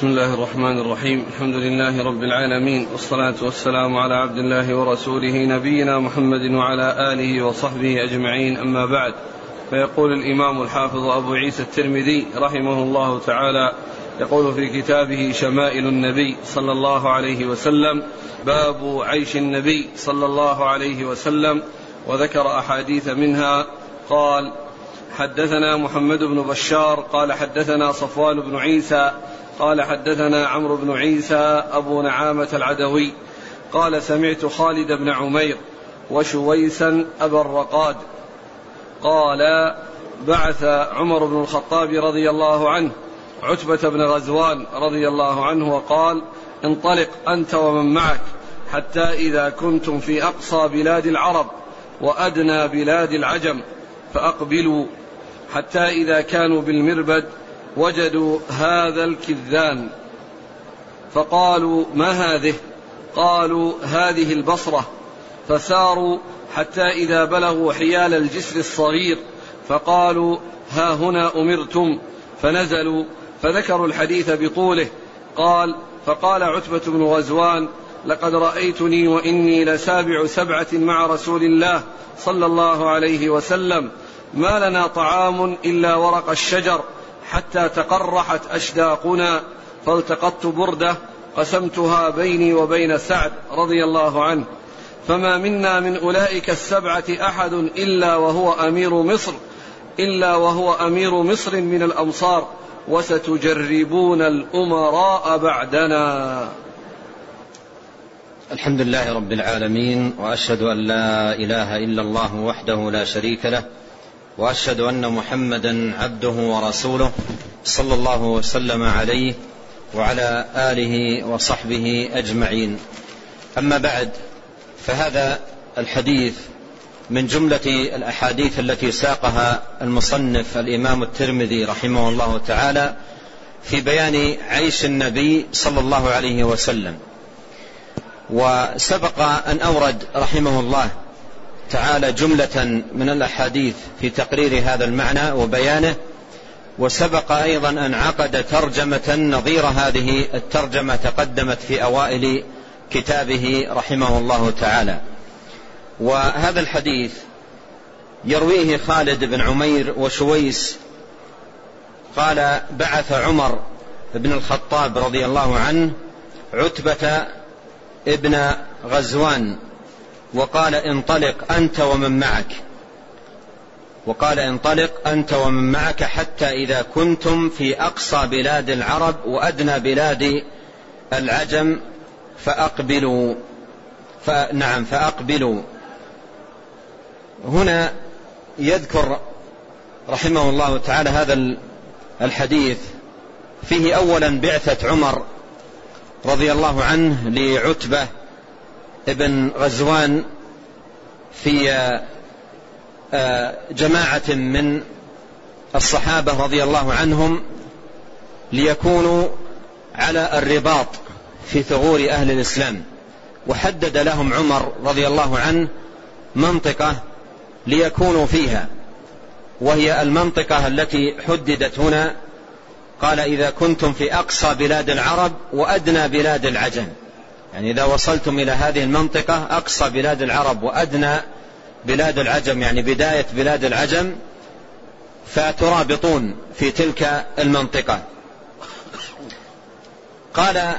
بسم الله الرحمن الرحيم. الحمد لله رب العالمين والصلاة والسلام على عبد الله ورسوله نبينا محمد وعلى آله وصحبه أجمعين. أما بعد فيقول الإمام الحافظ أبو عيسى الترمذي رحمه الله تعالى يقول في كتابه شمائل النبي صلى الله عليه وسلم باب عيش النبي صلى الله عليه وسلم وذكر أحاديث منها قال حدثنا محمد بن بشار قال حدثنا صفوان بن عيسى قال حدثنا عمرو بن عيسى أبو نعامة العدوي قال سمعت خالد بن عمير وشويسا أبا الرقاد قال بعث عمر بن الخطاب رضي الله عنه عتبة بن غزوان رضي الله عنه وقال انطلق أنت ومن معك حتى إذا كنتم في أقصى بلاد العرب وأدنى بلاد العجم فأقبلوا حتى إذا كانوا بالمربد وجدوا هذا الكذان. فقالوا ما هذه؟ قالوا هذه البصرة. فساروا حتى إذا بلغوا حيال الجسر الصغير فقالوا ها هنا أمرتم. فنزلوا فذكروا الحديث بطوله. قال فقال عتبة بن غزوان لقد رأيتني وإني لسابع سبعة مع رسول الله صلى الله عليه وسلم ما لنا طعام إلا ورق الشجر. حتى تقرحت أشداقنا فالتقطت بردة قسمتها بيني وبين سعد رضي الله عنه. فما منا من أولئك السبعة أحد إلا وهو أمير مصر إلا وهو أمير مصر من الأمصار وستجربون الأمراء بعدنا. الحمد لله رب العالمين وأشهد أن لا إله إلا الله وحده لا شريك له وأشهد أن محمدا عبده ورسوله صلى الله وسلم عليه وعلى آله وصحبه أجمعين. أما بعد فهذا الحديث من جملة الأحاديث التي ساقها المصنف الإمام الترمذي رحمه الله تعالى في بيان عيش النبي صلى الله عليه وسلم. وسبق أن أورد رحمه الله تعالى جملة من الأحاديث في تقرير هذا المعنى وبيانه وسبق أيضا أن عقد ترجمة نظير هذه الترجمة تقدمت في أوائل كتابه رحمه الله تعالى. وهذا الحديث يرويه خالد بن عمير وشويس قال بعث عمر بن الخطاب رضي الله عنه عتبة ابن غزوان وقال انطلق أنت ومن معك. وقال انطلق أنت ومن معك حتى إذا كنتم في أقصى بلاد العرب وأدنى بلاد العجم فأقبلوا. فنعم فأقبلوا. هنا يذكر رحمه الله تعالى هذا الحديث. فيه أولا بعثة عمر رضي الله عنه لعتبة ابن غزوان في آه، جماعة من الصحابة رضي الله عنهم ليكونوا على الرباط في ثغور أهل الإسلام. وحدد لهم عمر رضي الله عنه منطقة ليكونوا فيها. وهي المنطقة التي حددت هنا. قال إذا كنتم في أقصى بلاد العرب وأدنى بلاد العجم يعني إذا وصلتم إلى هذه المنطقة أقصى بلاد العرب وأدنى بلاد العجم يعني بداية بلاد العجم فترابطون في تلك المنطقة. قال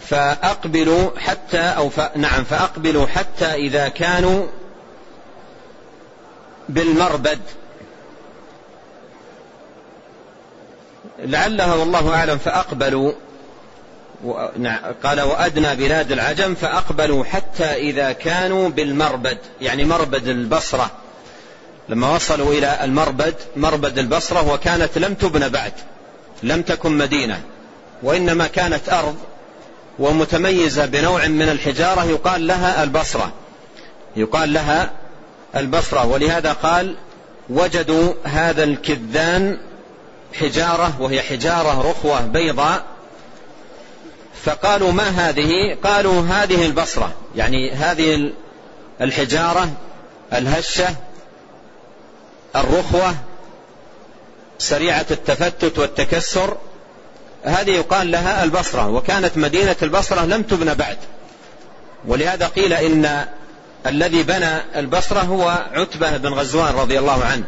فأقبلوا حتى أو ف... نعم فأقبلوا حتى إذا كانوا بالمربد. لعلها والله أعلم فأقبلوا. قال وأدنى بلاد العجم فأقبلوا حتى إذا كانوا بالمربد يعني مربد البصرة. لما وصلوا إلى المربد مربد البصرة وكانت لم تبنى بعد لم تكن مدينة وإنما كانت أرض ومتميزة بنوع من الحجارة يقال لها البصرة. يقال لها البصرة ولهذا قال وجدوا هذا الكذان حجارة وهي حجارة رخوة بيضاء فقالوا ما هذه؟ قالوا هذه البصرة يعني هذه الحجارة الهشة الرخوة سريعة التفتت والتكسر. هذه يقال لها البصرة وكانت مدينة البصرة لم تبنى بعد. ولهذا قيل إن الذي بنى البصرة هو عتبة بن غزوان رضي الله عنه.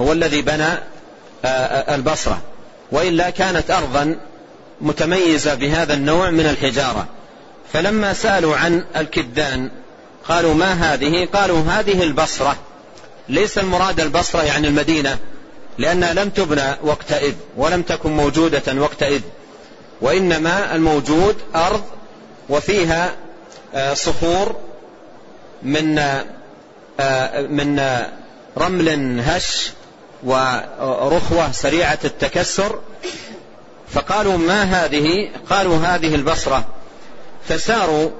هو الذي بنى آه، آه، البصرة. وإلا كانت أرضا متميزة بهذا النوع من الحجارة. فلما سألوا عن الكدان قالوا ما هذه؟ قالوا هذه البصرة. ليس المراد البصرة يعني المدينة لأنها لم تبنى وقتئذ ولم تكن موجودة وقتئذ وإنما الموجود أرض وفيها آه، صخور من من رمل هش ورخوة سريعة التكسر فقالوا ما هذه؟ قالوا هذه البصرة. فساروا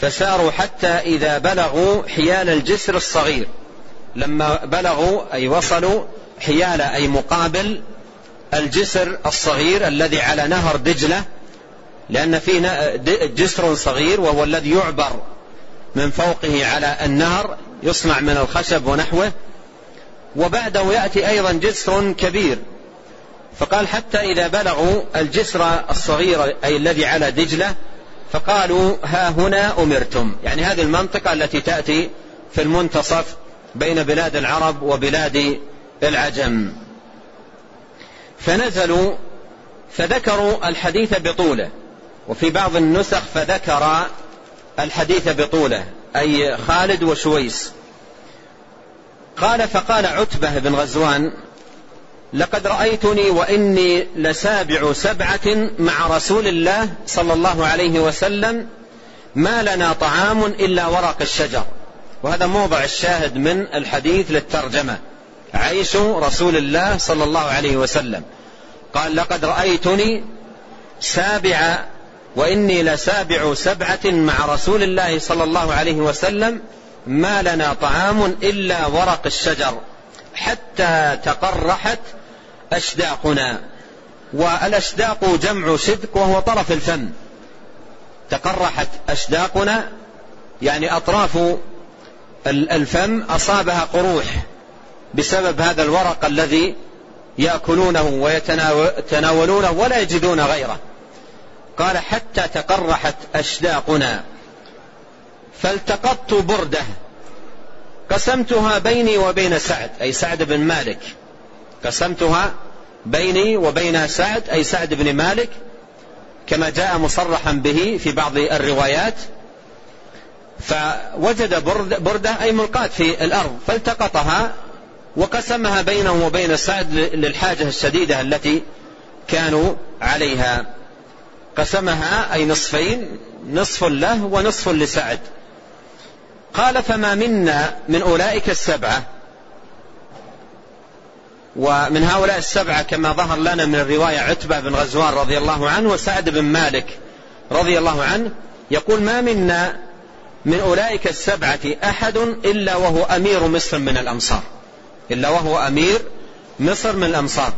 فساروا حتى إذا بلغوا حيال الجسر الصغير. لما بلغوا أي وصلوا حيال أي مقابل الجسر الصغير الذي على نهر دجلة. لأن فيه جسر صغير وهو الذي يعبر من فوقه على النهر يصنع من الخشب ونحوه. وبعده يأتي أيضا جسر كبير. فقال حتى إذا بلغوا الجسر الصغير أي الذي على دجلة فقالوا ها هنا أمرتم. يعني هذه المنطقة التي تأتي في المنتصف بين بلاد العرب وبلاد العجم. فنزلوا فذكروا الحديث بطوله. وفي بعض النسخ فذكر الحديث بطوله أي خالد وشويس. قال فقال عتبة بن غزوان لقد رأيتني وإني لسابع سبعة مع رسول الله صلى الله عليه وسلم ما لنا طعام إلا ورق الشجر. وهذا موضع الشاهد من الحديث للترجمة. عيش رسول الله صلى الله عليه وسلم. قال لقد رأيتني سابع وإني لسابع سبعة مع رسول الله صلى الله عليه وسلم ما لنا طعام إلا ورق الشجر. حتى تقرحت أشداقنا والأشداق جمع شدق وهو طرف الفم. تقرحت أشداقنا يعني أطراف الفم أصابها قروح بسبب هذا الورق الذي يأكلونه ويتناولونه ولا يجدون غيره. قال حتى تقرحت أشداقنا. فالتقطت بردة. قسمتها بيني وبين سعد أي سعد بن مالك. قسمتها بيني وبين سعد أي سعد بن مالك كما جاء مصرحا به في بعض الروايات. فوجد بردة أي ملقاة في الأرض فالتقطها وقسمها بينه وبين سعد للحاجة الشديدة التي كانوا عليها. قسمها أي نصفين نصف له ونصف لسعد. قال فما منا من أولئك السبعة ومن هؤلاء السبعة كما ظهر لنا من الرواية عتبة بن غزوان رضي الله عنه وسعد بن مالك رضي الله عنه يقول ما منا من أولئك السبعة أحد إلا وهو أمير مصر من الأمصار إلا وهو أمير مصر من الأمصار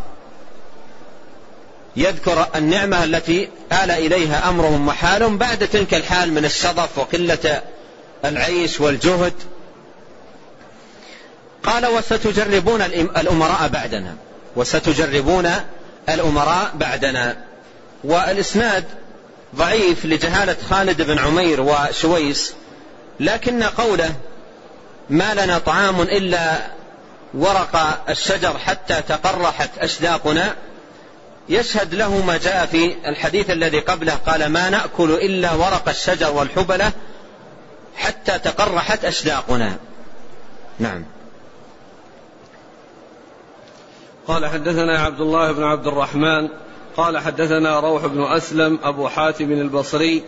يذكر النعمة التي آل إليها أمرهم وحالهم بعد تلك الحال من الشظف وقلة العيش والجهد. قال وستجربون الأمراء بعدنا. وستجربون الأمراء بعدنا. والإسناد ضعيف لجهالة خالد بن عمير وشويس لكن قوله ما لنا طعام إلا ورق الشجر حتى تقرحت أشداقنا يشهد له ما جاء في الحديث الذي قبله قال ما نأكل إلا ورق الشجر والحبلة حتى تقرحت أشداقنا. نعم. قال حدثنا عبد الله بن عبد الرحمن قال حدثنا روح بن أسلم أبو حاتم البصري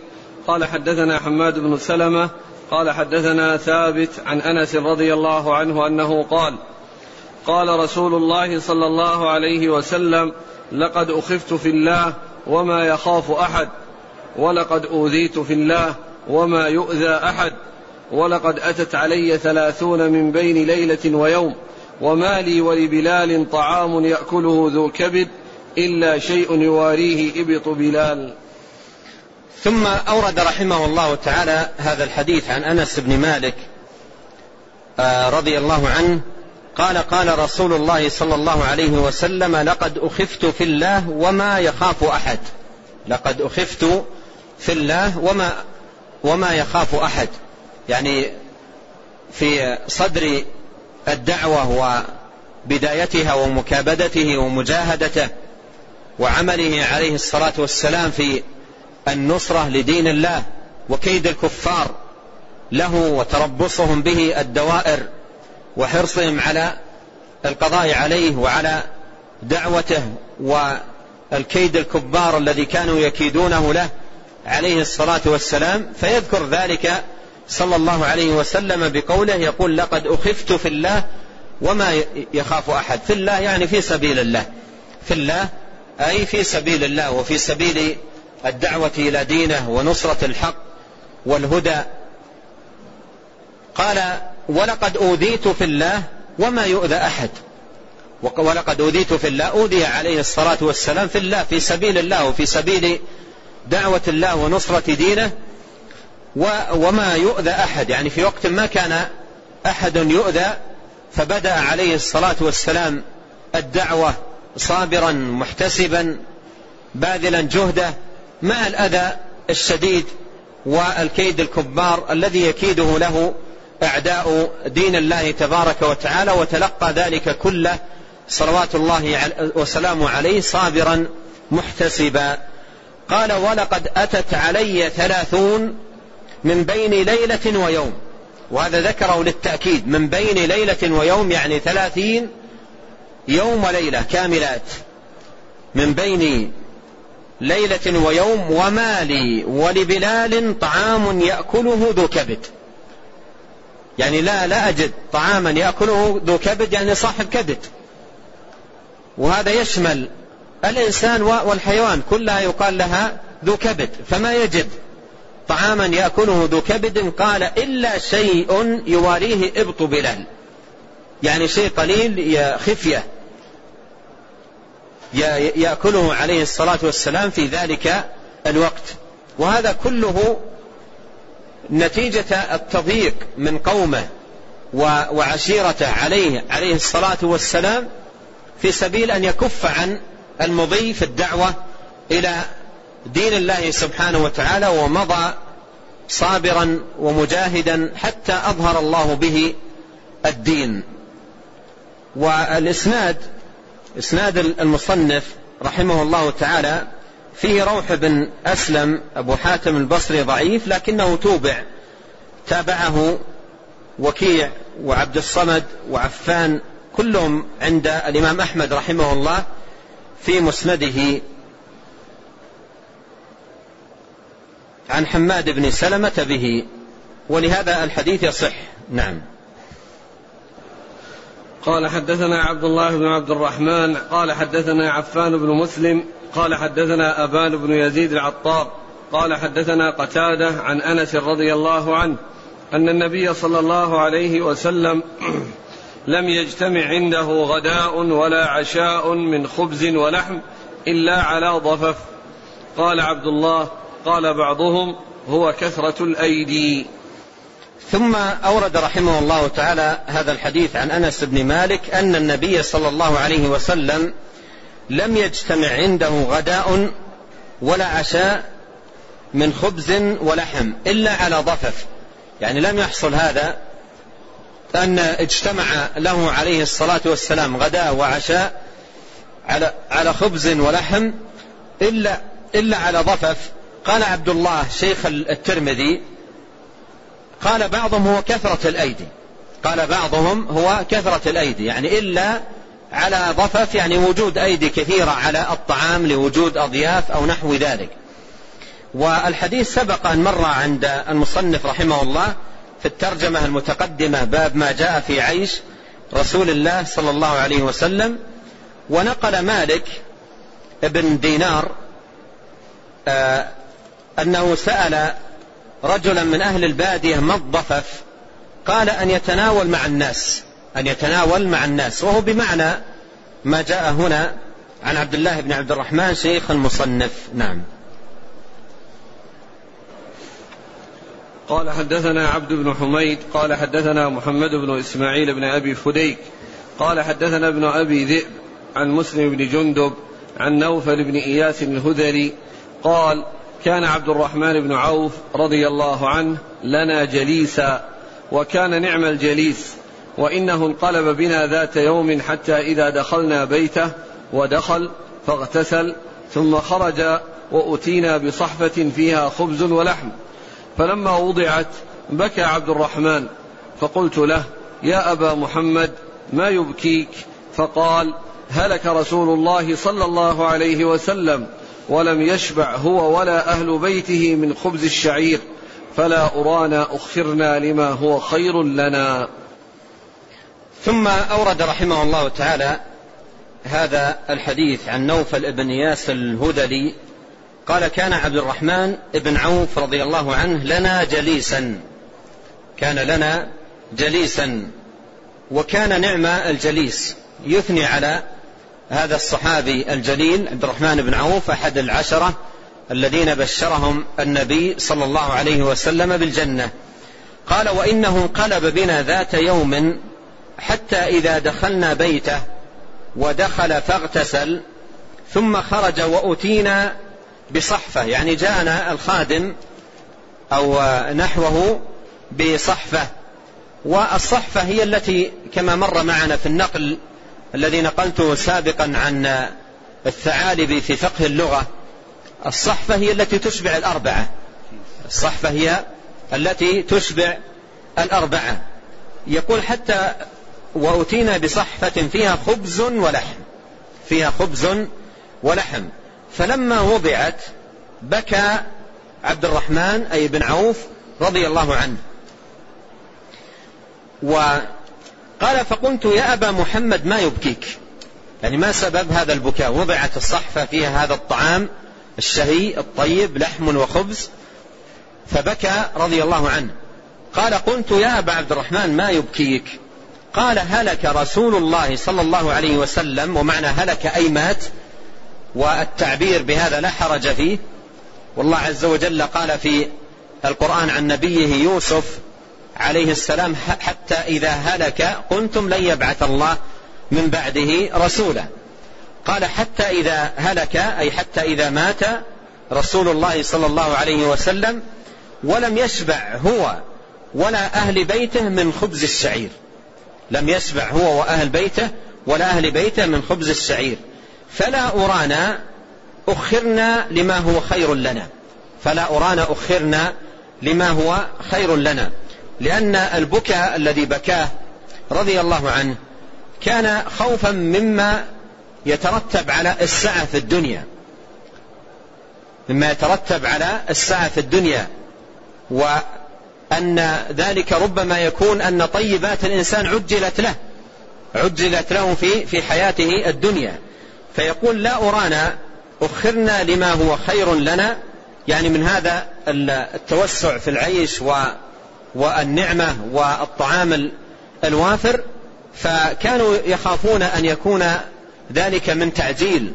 قال حدثنا حماد بن سلمة قال حدثنا ثابت عن أنس رضي الله عنه أنه قال قال رسول الله صلى الله عليه وسلم لقد أخفت في الله وما يخاف أحد ولقد أوذيت في الله وما يؤذى أحد ولقد أتت علي ثلاثون من بين ليلة ويوم وما لي ولبلال طعام يأكله ذو كبد إلا شيء يواريه إبط بلال. ثم أورد رحمه الله تعالى هذا الحديث عن أنس بن مالك آه، رضي الله عنه قال قال رسول الله صلى الله عليه وسلم لقد أخفت في الله وما يخاف أحد. لقد أخفت في الله وما وما يخاف أحد. يعني في صدر الدعوة وبدايتها ومكابدته ومجاهدته وعمله عليه الصلاة والسلام في النصرة لدين الله وكيد الكفار له وتربصهم به الدوائر وحرصهم على القضاء عليه وعلى دعوته والكيد الكبار الذي كانوا يكيدونه له عليه الصلاة والسلام. فيذكر ذلك صلى الله عليه وسلم بقوله يقول لقد أخفت في الله وما يخاف أحد. في الله يعني في سبيل الله. في الله أي في سبيل الله وفي سبيل الدعوة إلى دينه ونصرة الحق والهدى. قال ولقد أوذيت في الله وما يؤذى أحد. ولقد أوذيت في الله. أوذي عليه الصلاة والسلام في الله في سبيل الله وفي سبيل دعوة الله ونصرة دينه. وما يؤذى أحد يعني في وقت ما كان أحد يؤذى فبدأ عليه الصلاة والسلام الدعوة صابرا محتسبا باذلا جهده مع الأذى الشديد والكيد الكبار الذي يكيده له أعداء دين الله تبارك وتعالى وتلقى ذلك كله صلوات الله وسلامه عليه صابرا محتسبا. قال ولقد أتت علي ثلاثون من بين ليلة ويوم. وهذا ذكره للتأكيد. من بين ليلة ويوم يعني ثلاثين يوم وليلة كاملات. من بين ليلة ويوم وما لي ولبلال طعام يأكله ذو كبد. يعني لا لا أجد طعاما يأكله ذو كبد يعني صاحب كبد. وهذا يشمل الإنسان والحيوان. كلها يقال لها ذو كبد. فما يجد. طعاما يأكله ذو كبد قال إلا شيء يواريه إبط بلال. يعني شيء قليل خفية. يأكله عليه الصلاة والسلام في ذلك الوقت. وهذا كله نتيجة التضييق من قومه وعشيرته عليه عليه الصلاة والسلام في سبيل أن يكف عن المضي في الدعوة إلى دين الله سبحانه وتعالى ومضى صابرا ومجاهدا حتى أظهر الله به الدين. والإسناد إسناد المصنف رحمه الله تعالى فيه روح بن أسلم أبو حاتم البصري ضعيف لكنه توبع. تابعه وكيع وعبد الصمد وعفان كلهم عند الإمام أحمد رحمه الله في مسنده. عن حماد بن سلمة به ولهذا الحديث يصح. نعم. قال حدثنا عبد الله بن عبد الرحمن قال حدثنا عفان بن مسلم قال حدثنا أبان بن يزيد العطار قال حدثنا قتادة عن أنس رضي الله عنه أن النبي صلى الله عليه وسلم لم يجتمع عنده غداء ولا عشاء من خبز ولحم إلا على ضفف. قال عبد الله قال بعضهم هو كثرة الأيدي. ثم أورد رحمه الله تعالى هذا الحديث عن أنس بن مالك أن النبي صلى الله عليه وسلم لم يجتمع عنده غداء ولا عشاء من خبز ولحم إلا على ضفف. يعني لم يحصل هذا أن اجتمع له عليه الصلاة والسلام غداء وعشاء على على خبز ولحم إلا إلا على ضفف. قال عبد الله شيخ الترمذي قال بعضهم هو كثرة الأيدي. قال بعضهم هو كثرة الأيدي يعني إلا على ضفف يعني وجود أيدي كثيرة على الطعام لوجود أضياف أو نحو ذلك. والحديث سبق أن مر عند المصنف رحمه الله في الترجمة المتقدمة باب ما جاء في عيش رسول الله صلى الله عليه وسلم ونقل مالك ابن دينار آه أنه سأل رجلا من أهل البادية ما الضفف؟ قال أن يتناول مع الناس أن يتناول مع الناس. وهو بمعنى ما جاء هنا عن عبد الله بن عبد الرحمن شيخ المصنف. نعم. قال حدثنا عبد بن حميد قال حدثنا محمد بن إسماعيل بن أبي فديك قال حدثنا ابن أبي ذئب عن مسلم بن جندب عن نوفل بن إياس الهذلي قال كان عبد الرحمن بن عوف رضي الله عنه لنا جليسا وكان نعم الجليس وإنه انقلب بنا ذات يوم حتى إذا دخلنا بيته ودخل فاغتسل ثم خرج وأتينا بصحفة فيها خبز ولحم. فلما وضعت بكى عبد الرحمن فقلت له يا أبا محمد ما يبكيك؟ فقال هلك رسول الله صلى الله عليه وسلم ولم يشبع هو ولا أهل بيته من خبز الشعير فلا أرانا أخرنا لما هو خير لنا. ثم أورد رحمه الله تعالى هذا الحديث عن نوفل بن ياس الهذلي قال كان عبد الرحمن بن عوف رضي الله عنه لنا جليسا كان لنا جليسا وكان نعم الجليس يثني على هذا الصحابي الجليل عبد الرحمن بن عوف أحد العشرة الذين بشرهم النبي صلى الله عليه وسلم بالجنة. قال وإنه انقلب بنا ذات يوم حتى إذا دخلنا بيته ودخل فاغتسل ثم خرج وأتينا بصحفة. يعني جاءنا الخادم أو نحوه بصحفة. والصحفة هي التي كما مر معنا في النقل الذي نقلته سابقا عن الثعالب في فقه اللغة الصحفة هي التي تشبع الأربعة. الصحفة هي التي تشبع الأربعة. يقول حتى وأتينا بصحفة فيها خبز ولحم فيها خبز ولحم. فلما وضعت بكى عبد الرحمن أي بن عوف رضي الله عنه. قال فقلت يا أبا محمد ما يبكيك؟ يعني ما سبب هذا البكاء؟ وضعت الصحفة فيها هذا الطعام الشهي الطيب لحم وخبز. فبكى رضي الله عنه. قال قلت يا أبا عبد الرحمن ما يبكيك؟ قال هلك رسول الله صلى الله عليه وسلم ومعنى هلك أي مات والتعبير بهذا لا حرج فيه. والله عز وجل قال في القرآن عن نبيه يوسف عليه السلام حتى إذا هلك قلتم لن يبعث الله من بعده رسولا. قال حتى إذا هلك أي حتى إذا مات رسول الله صلى الله عليه وسلم ولم يشبع هو ولا أهل بيته من خبز الشعير. لم يشبع هو وأهل بيته ولا أهل بيته من خبز الشعير. فلا أرانا أخرنا لما هو خير لنا. فلا أرانا أخرنا لما هو خير لنا. لأن البكاء الذي بكاه رضي الله عنه كان خوفا مما يترتب على السعة في الدنيا. مما يترتب على السعة في الدنيا. وأن ذلك ربما يكون أن طيبات الإنسان عجلت له عجلت له في في حياته الدنيا. فيقول لا أرانا أخرنا لما هو خير لنا. يعني من هذا التوسع في العيش و والنعمة والطعام الوافر فكانوا يخافون أن يكون ذلك من تعجيل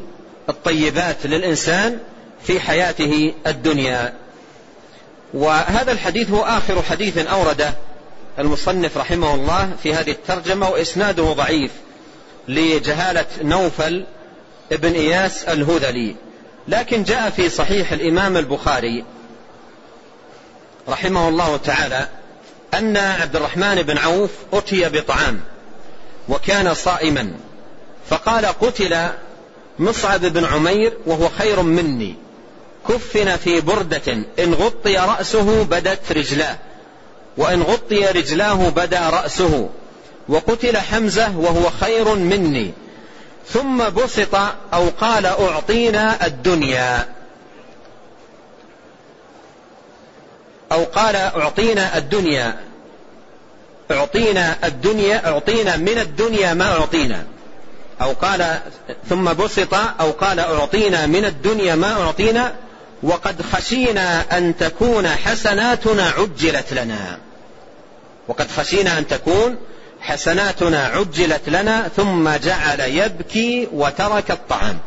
الطيبات للإنسان في حياته الدنيا. وهذا الحديث هو آخر حديث أورده المصنف رحمه الله في هذه الترجمة وإسناده ضعيف لجهالة نوفل ابن إياس الهذلي. لكن جاء في صحيح الإمام البخاري رحمه الله تعالى أن عبد الرحمن بن عوف أتي بطعام وكان صائما. فقال قتل مصعب بن عمير وهو خير مني. كفن في بردة. إن غطي رأسه بدت رجلاه. وإن غطي رجلاه بدا رأسه. وقتل حمزة وهو خير مني. ثم بسط أو قال أعطينا الدنيا. أو قال أعطينا الدنيا. أعطينا الدنيا أعطينا من الدنيا ما أعطينا. أو قال ثم بسط أو قال أعطينا من الدنيا ما أعطينا. وقد خشينا أن تكون حسناتنا عجلت لنا. وقد خشينا أن تكون حسناتنا عجلت لنا. ثم جعل يبكي وترك الطعام.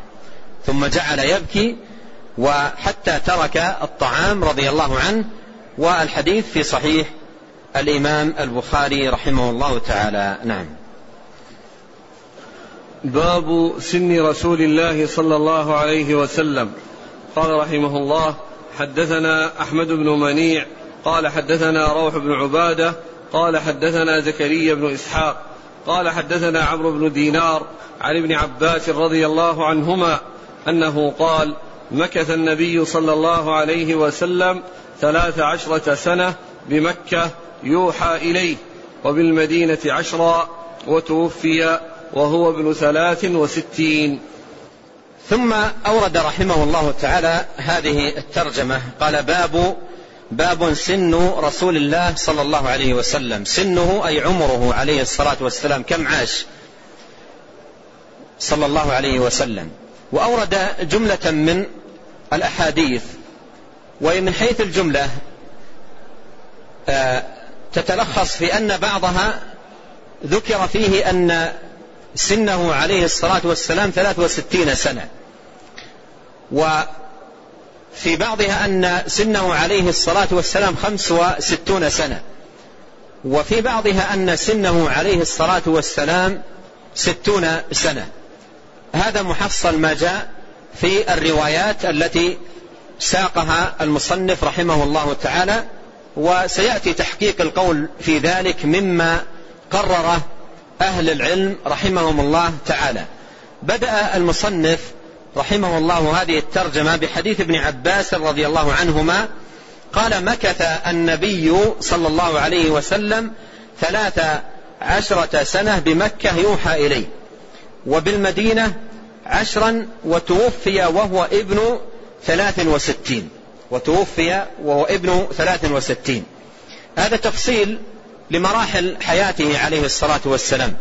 ثم جعل يبكي وحتى ترك الطعام رضي الله عنه. والحديث في صحيح الإمام البخاري رحمه الله تعالى. نعم. باب سن رسول الله صلى الله عليه وسلم. قال رحمه الله حدثنا أحمد بن منيع قال حدثنا روح بن عبادة قال حدثنا زكريا بن إسحاق قال حدثنا عمرو بن دينار عن ابن عباس رضي الله عنهما أنه قال مكث النبي صلى الله عليه وسلم ثلاث عشرة سنة بمكة يوحى إليه وبالمدينة عشرا وتوفي وهو ابن ثلاث وستين. ثم أورد رحمه الله تعالى هذه الترجمة قال باب باب سن رسول الله صلى الله عليه وسلم. سنه أي عمره عليه الصلاة والسلام كم عاش؟ صلى الله عليه وسلم. وأورد جملة من الأحاديث ومن حيث الجملة آه، تتلخص في أن بعضها ذكر فيه أن سنه عليه الصلاة والسلام ثلاث وستين سنة. وفي بعضها أن سنه عليه الصلاة والسلام خمس وستون سنة. وفي بعضها أن سنه عليه الصلاة والسلام ستون سنة. هذا محصل ما جاء في الروايات التي ساقها المصنف رحمه الله تعالى وسيأتي تحقيق القول في ذلك مما قرره أهل العلم رحمهم الله تعالى. بدأ المصنف رحمه الله هذه الترجمة بحديث ابن عباس رضي الله عنهما قال مكث النبي صلى الله عليه وسلم ثلاث عشرة سنة بمكة يوحى إليه وبالمدينة عشرا وتوفي وهو ابن ثلاث وستين. وتوفي وهو ابن ثلاث وستين. هذا تفصيل لمراحل حياته عليه الصلاة والسلام.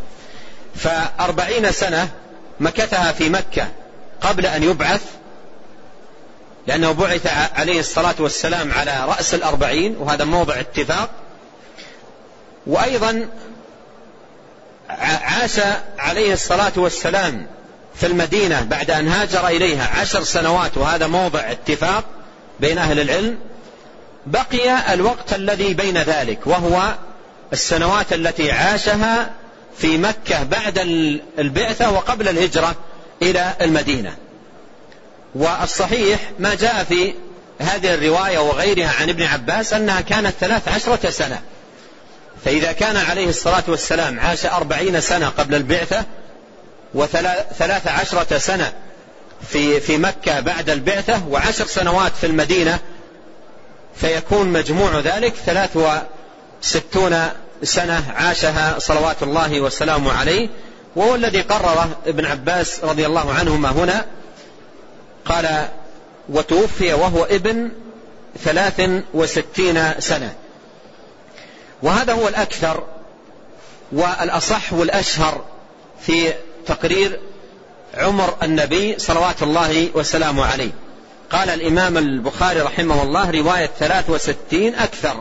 فأربعين سنة مكثها في مكة قبل أن يبعث لأنه بعث عليه الصلاة والسلام على رأس الأربعين وهذا موضع اتفاق. وأيضا عاش عليه الصلاة والسلام في المدينة بعد أن هاجر إليها عشر سنوات وهذا موضع اتفاق بين أهل العلم بقي الوقت الذي بين ذلك وهو السنوات التي عاشها في مكة بعد البعثة وقبل الهجرة إلى المدينة. والصحيح ما جاء في هذه الرواية وغيرها عن ابن عباس أنها كانت ثلاث عشرة سنة. فإذا كان عليه الصلاة والسلام عاش أربعين سنة قبل البعثة وثلاث عشرة سنة في, في مكة بعد البعثة وعشر سنوات في المدينة فيكون مجموع ذلك ثلاث وستون سنة عاشها صلوات الله وسلامه عليه. وهو الذي قرره ابن عباس رضي الله عنهما هنا قال وتوفي وهو ابن ثلاث وستين سنة وهذا هو الأكثر والأصح والأشهر في تقرير عمر النبي صلوات الله وسلامه عليه. قال الإمام البخاري رحمه الله رواية ثلاث وستين أكثر.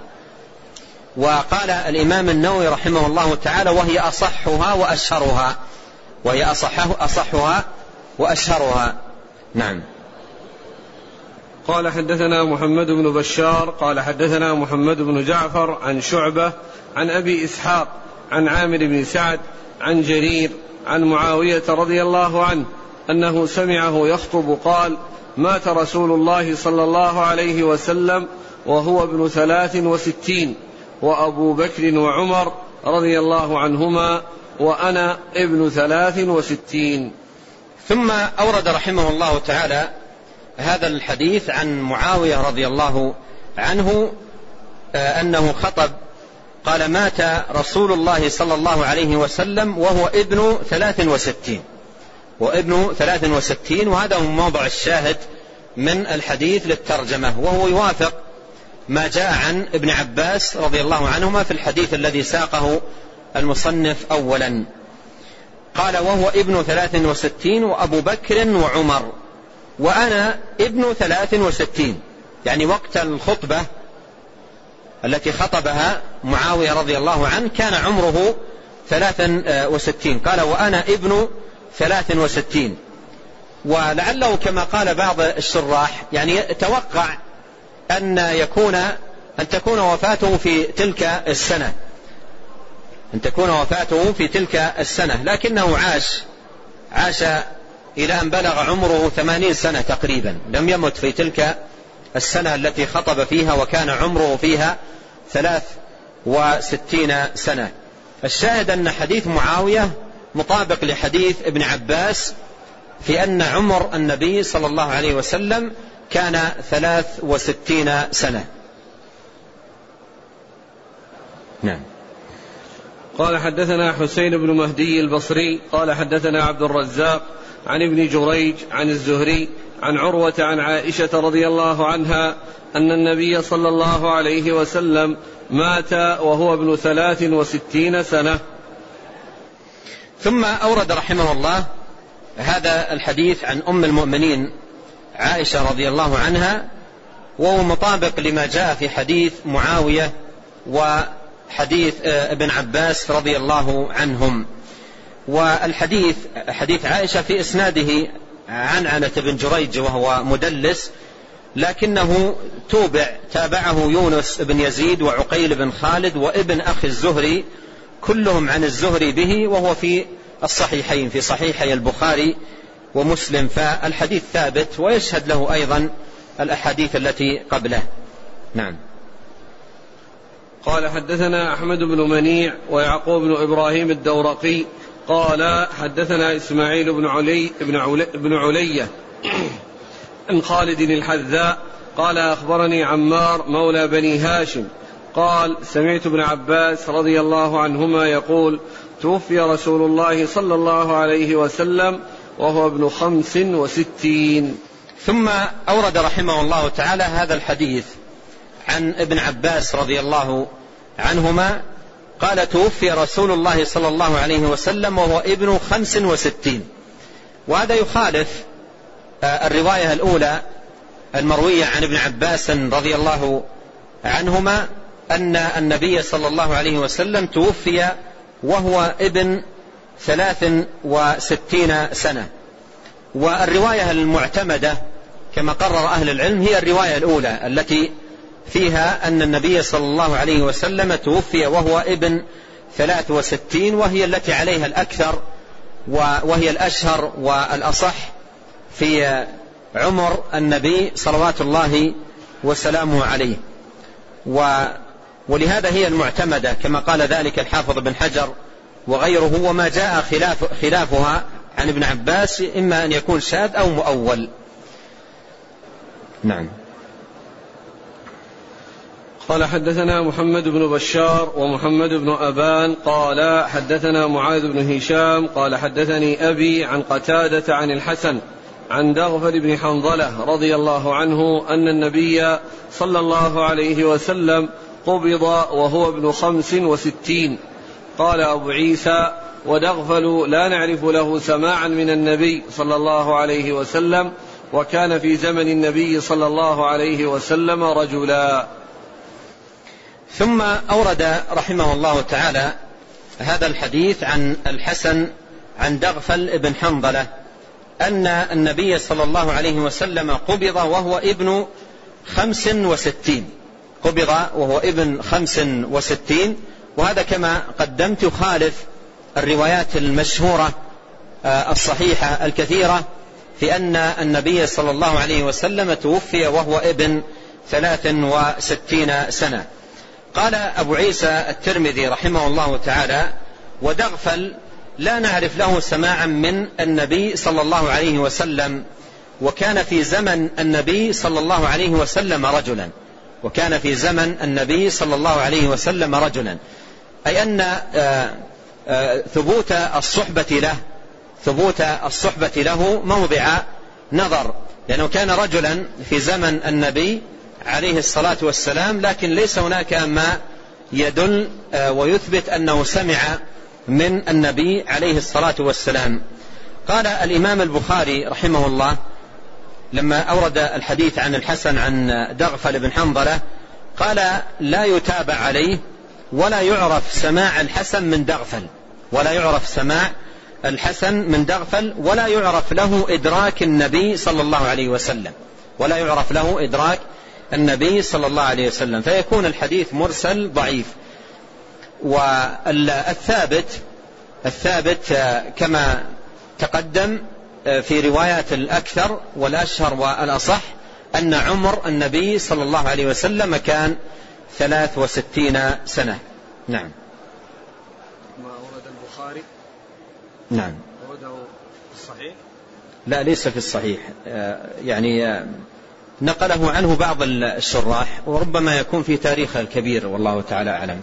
وقال الإمام النووي رحمه الله تعالى وهي أصحها وأشهرها. وهي أصحه أصحها وأشهرها. نعم. قال حدثنا محمد بن بشار قال حدثنا محمد بن جعفر عن شعبة عن أبي إسحاق عن عامر بن سعد عن جرير عن معاوية رضي الله عنه أنه سمعه يخطب قال مات رسول الله صلى الله عليه وسلم وهو ابن ثلاث وستين وأبو بكر وعمر رضي الله عنهما وأنا ابن ثلاث وستين. ثم أورد رحمه الله تعالى هذا الحديث عن معاوية رضي الله عنه آه، أنه خطب قال مات رسول الله صلى الله عليه وسلم وهو ابن ثلاث وستين. وابن ثلاث وستين وهذا هو موضع الشاهد من الحديث للترجمة وهو يوافق ما جاء عن ابن عباس رضي الله عنهما في الحديث الذي ساقه المصنف أولا. قال وهو ابن ثلاث وستين وأبو بكر وعمر. وأنا ابن ثلاث وستين. يعني وقت الخطبة التي خطبها معاوية رضي الله عنه كان عمره ثلاثا وستين. قال وأنا ابن ثلاث وستين. ولعله كما قال بعض الشراح يعني توقع أن يكون أن تكون وفاته في تلك السنة. أن تكون وفاته في تلك السنة. لكنه عاش عاش إلى أن بلغ عمره ثمانين سنة تقريبا. لم يمت في تلك السنة التي خطب فيها وكان عمره فيها ثلاث وستين سنة. الشاهد أن حديث معاوية مطابق لحديث ابن عباس في أن عمر النبي صلى الله عليه وسلم كان ثلاث وستين سنة. نعم. قال حدثنا حسين بن مهدي البصري قال حدثنا عبد الرزاق عن ابن جريج عن الزهري عن عروة عن عائشة رضي الله عنها أن النبي صلى الله عليه وسلم مات وهو ابن ثلاث وستين سنة. ثم أورد رحمه الله هذا الحديث عن أم المؤمنين عائشة رضي الله عنها وهو مطابق لما جاء في حديث معاوية وحديث آه، ابن عباس رضي الله عنهم. والحديث حديث عائشة في إسناده عن عنة بن جريج وهو مدلس لكنه توبع تابعه يونس بن يزيد وعقيل بن خالد وابن أخي الزهري كلهم عن الزهري به وهو في الصحيحين في صحيحي البخاري ومسلم فالحديث ثابت ويشهد له أيضا الأحاديث التي قبله. نعم. قال حدثنا أحمد بن منيع ويعقوب بن إبراهيم الدورقي قال حدثنا إسماعيل بن علي بن, علي بن علية عن خالد الحذاء قال أخبرني عمار مولى بني هاشم قال سمعت ابن عباس رضي الله عنهما يقول توفي رسول الله صلى الله عليه وسلم وهو ابن خمس وستين. ثم أورد رحمه الله تعالى هذا الحديث عن ابن عباس رضي الله عنهما قال توفي رسول الله صلى الله عليه وسلم وهو ابن خمس وستين. وهذا يخالف آه، الرواية الأولى المروية عن ابن عباس رضي الله عنهما أن النبي صلى الله عليه وسلم توفي وهو ابن ثلاث وستين سنة. والرواية المعتمدة كما قرر أهل العلم هي الرواية الأولى التي فيها أن النبي صلى الله عليه وسلم توفي وهو ابن ثلاث وستين وهي التي عليها الأكثر وهي الأشهر والأصح في عمر النبي صلوات الله وسلامه عليه. ولهذا هي المعتمدة كما قال ذلك الحافظ بن حجر وغيره وما جاء خلاف خلافها عن ابن عباس إما أن يكون شاذ أو مؤول. نعم. قال حدثنا محمد بن بشار ومحمد بن أبان قال حدثنا معاذ بن هشام قال حدثني أبي عن قتادة عن الحسن عن دغفر بن حنظلة رضي الله عنه أن النبي صلى الله عليه وسلم قبض وهو ابن خمس وستين. قال أبو عيسى ودغفل لا نعرف له سماعا من النبي صلى الله عليه وسلم وكان في زمن النبي صلى الله عليه وسلم رجلا. ثم أورد رحمه الله تعالى هذا الحديث عن الحسن عن دغفل بن حنظلة أن النبي صلى الله عليه وسلم قبض وهو ابن خمس وستين. قبض وهو ابن خمس وستين. وهذا كما قدمت يخالف الروايات المشهورة آه، الصحيحة الكثيرة في أن النبي صلى الله عليه وسلم توفي وهو ابن ثلاث وستين سنة. قال أبو عيسى الترمذي رحمه الله تعالى ودغفل لا نعرف له سماعا من النبي صلى الله عليه وسلم وكان في زمن النبي صلى الله عليه وسلم رجلا وكان في زمن النبي صلى الله عليه وسلم رجلا. أي أن آه، آه، ثبوت الصحبة له ثبوت الصحبة له موضع نظر لأنه كان رجلا في زمن النبي عليه الصلاة والسلام لكن ليس هناك ما يدل آه، ويثبت أنه سمع من النبي عليه الصلاة والسلام. قال الإمام البخاري رحمه الله لما أورد الحديث عن الحسن عن دغفل بن حنظلة قال لا يتابع عليه ولا يعرف سماع الحسن من دغفل ولا يعرف سماع الحسن من دغفل ولا يعرف له إدراك النبي صلى الله عليه وسلم ولا يعرف له إدراك النبي صلى الله عليه وسلم فيكون الحديث مرسل ضعيف. والثابت الثابت كما تقدم آه، في روايات الأكثر والأشهر والأصح أن عمر النبي صلى الله عليه وسلم كان ثلاث وستين سنة. نعم. ما ورد البخاري؟ نعم. ورده في الصحيح؟ لا ليس في الصحيح. آه، يعني آه، نقله عنه بعض الشراح وربما يكون في تاريخه الكبير والله تعالى أعلم.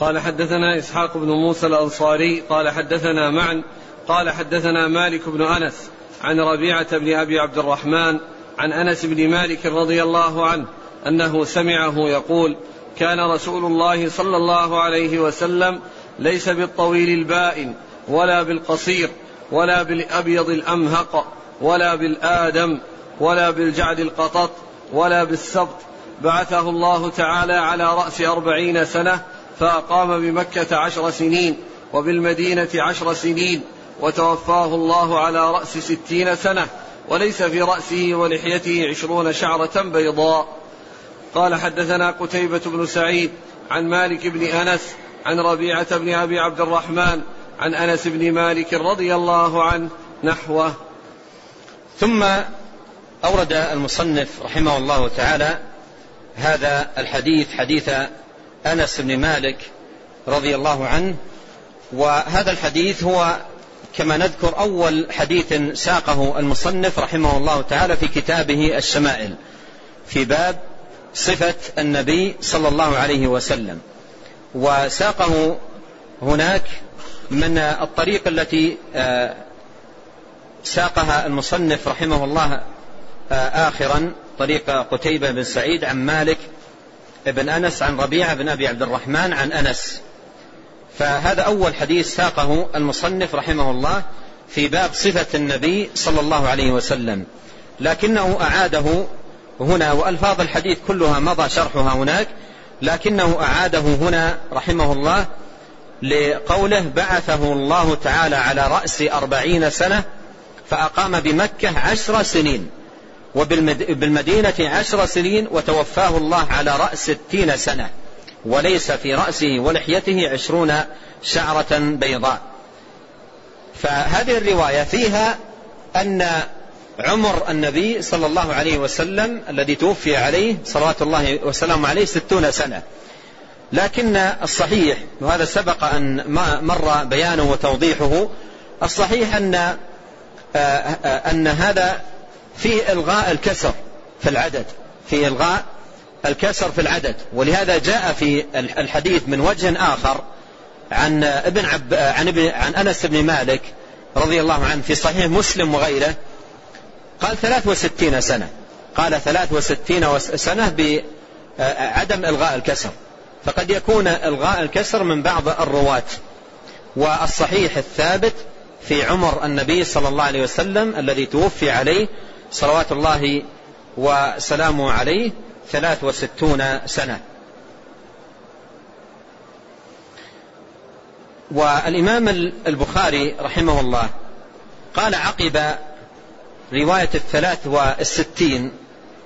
قال حدثنا إسحاق بن موسى الأنصاري قال حدثنا معا قال حدثنا مالك بن أنس عن ربيعة بن أبي عبد الرحمن عن أنس بن مالك رضي الله عنه أنه سمعه يقول كان رسول الله صلى الله عليه وسلم ليس بالطويل البائن ولا بالقصير ولا بالأبيض الأمهق ولا بالآدم ولا بالجعد القطط ولا بالسبط. بعثه الله تعالى على رأس أربعين سنة فأقام بمكة عشر سنين وبالمدينة عشر سنين وتوفاه الله على رأس ستين سنة وليس في رأسه ولحيته عشرون شعرة بيضاء. قال حدثنا قتيبة بن سعيد عن مالك بن أنس عن ربيعة بن أبي عبد الرحمن عن أنس بن مالك رضي الله عنه نحوه. ثم أورد المصنف رحمه الله تعالى هذا الحديث حديث أنس بن مالك رضي الله عنه. وهذا الحديث هو كما نذكر أول حديث ساقه المصنف رحمه الله تعالى في كتابه الشمائل في باب صفة النبي صلى الله عليه وسلم. وساقه هناك من الطريق التي آه، ساقها المصنف رحمه الله آه، آخرا طريق قتيبة بن سعيد عن مالك بن أنس عن ربيعة بن أبي عبد الرحمن عن أنس. فهذا أول حديث ساقه المصنف رحمه الله في باب صفة النبي صلى الله عليه وسلم. لكنه أعاده هنا وألفاظ الحديث كلها مضى شرحها هناك لكنه أعاده هنا رحمه الله لقوله بعثه الله تعالى على رأس أربعين سنة فأقام بمكة عشر سنين وبالمدينة عشر سنين وتوفاه الله على رأس ستين سنة وليس في رأسه ولحيته عشرون شعرة بيضاء. فهذه الرواية فيها أن عمر النبي صلى الله عليه وسلم الذي توفي عليه صلوات الله وسلامه عليه ستون سنة. لكن الصحيح وهذا سبق أن مر بيانه وتوضيحه الصحيح أن أن هذا فيه إلغاء الكسر في العدد في إلغاء الكسر في العدد. ولهذا جاء في الحديث من وجه آخر عن ابن عب عن ابن عن أنس بن مالك رضي الله عنه في صحيح مسلم وغيره قال ثلاث وستين سنة. قال ثلاث وستين سنة بعدم إلغاء الكسر. فقد يكون إلغاء الكسر من بعض الرواة. والصحيح الثابت في عمر النبي صلى الله عليه وسلم الذي توفي عليه صلوات الله وسلامه عليه ثلاث وستون سنة. والإمام البخاري رحمه الله قال عقب رواية الثلاث والستين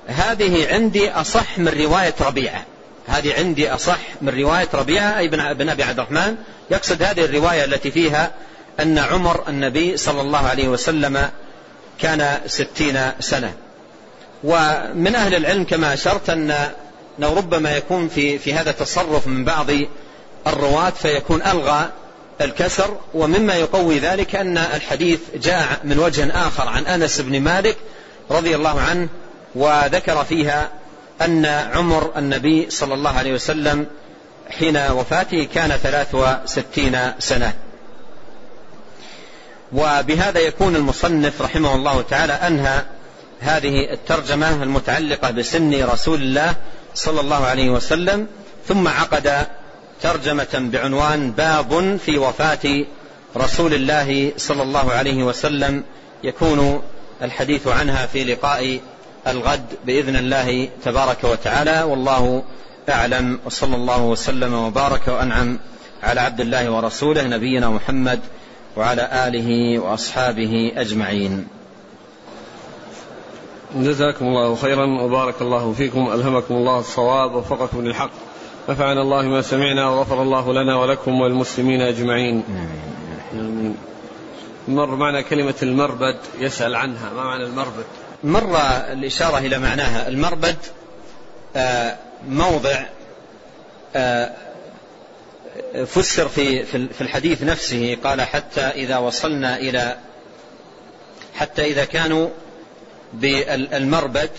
هذه عندي أصح من رواية ربيعة. هذه عندي أصح من رواية ربيعة أي بن أبي عبد الرحمن. يقصد هذه الرواية التي فيها أن عمر النبي صلى الله عليه وسلم كان ستين سنة. ومن أهل العلم كما أشرت أن ربما يكون في, في هذا تصرف من بعض الرواة فيكون ألغى الكسر ومما يقوي ذلك أن الحديث جاء من وجه آخر عن أنس بن مالك رضي الله عنه وذكر فيها أن عمر النبي صلى الله عليه وسلم حين وفاته كان ثلاث وستين سنة. وبهذا يكون المصنف رحمه الله تعالى أنهى هذه الترجمة المتعلقة بسن رسول الله صلى الله عليه وسلم ثم عقد ترجمة بعنوان باب في وفاة رسول الله صلى الله عليه وسلم. يكون الحديث عنها في لقاء الغد بإذن الله تبارك وتعالى. والله أعلم. وصلى الله وسلم وبارك وأنعم على عبد الله ورسوله نبينا محمد وعلى آله وأصحابه أجمعين. جزاكم الله خيرا وبارك الله فيكم ألهمكم الله الصواب ووفقكم للحق. نفعنا الله ما سمعنا وغفر الله لنا ولكم والمسلمين أجمعين. آمين. مر معنا كلمة المربد يسأل عنها. ما معنى المربد؟ مر الإشارة إلى معناها. المربد آه، موضع آه، فسر في في الحديث نفسه قال حتى إذا وصلنا إلى حتى إذا كانوا بالمربد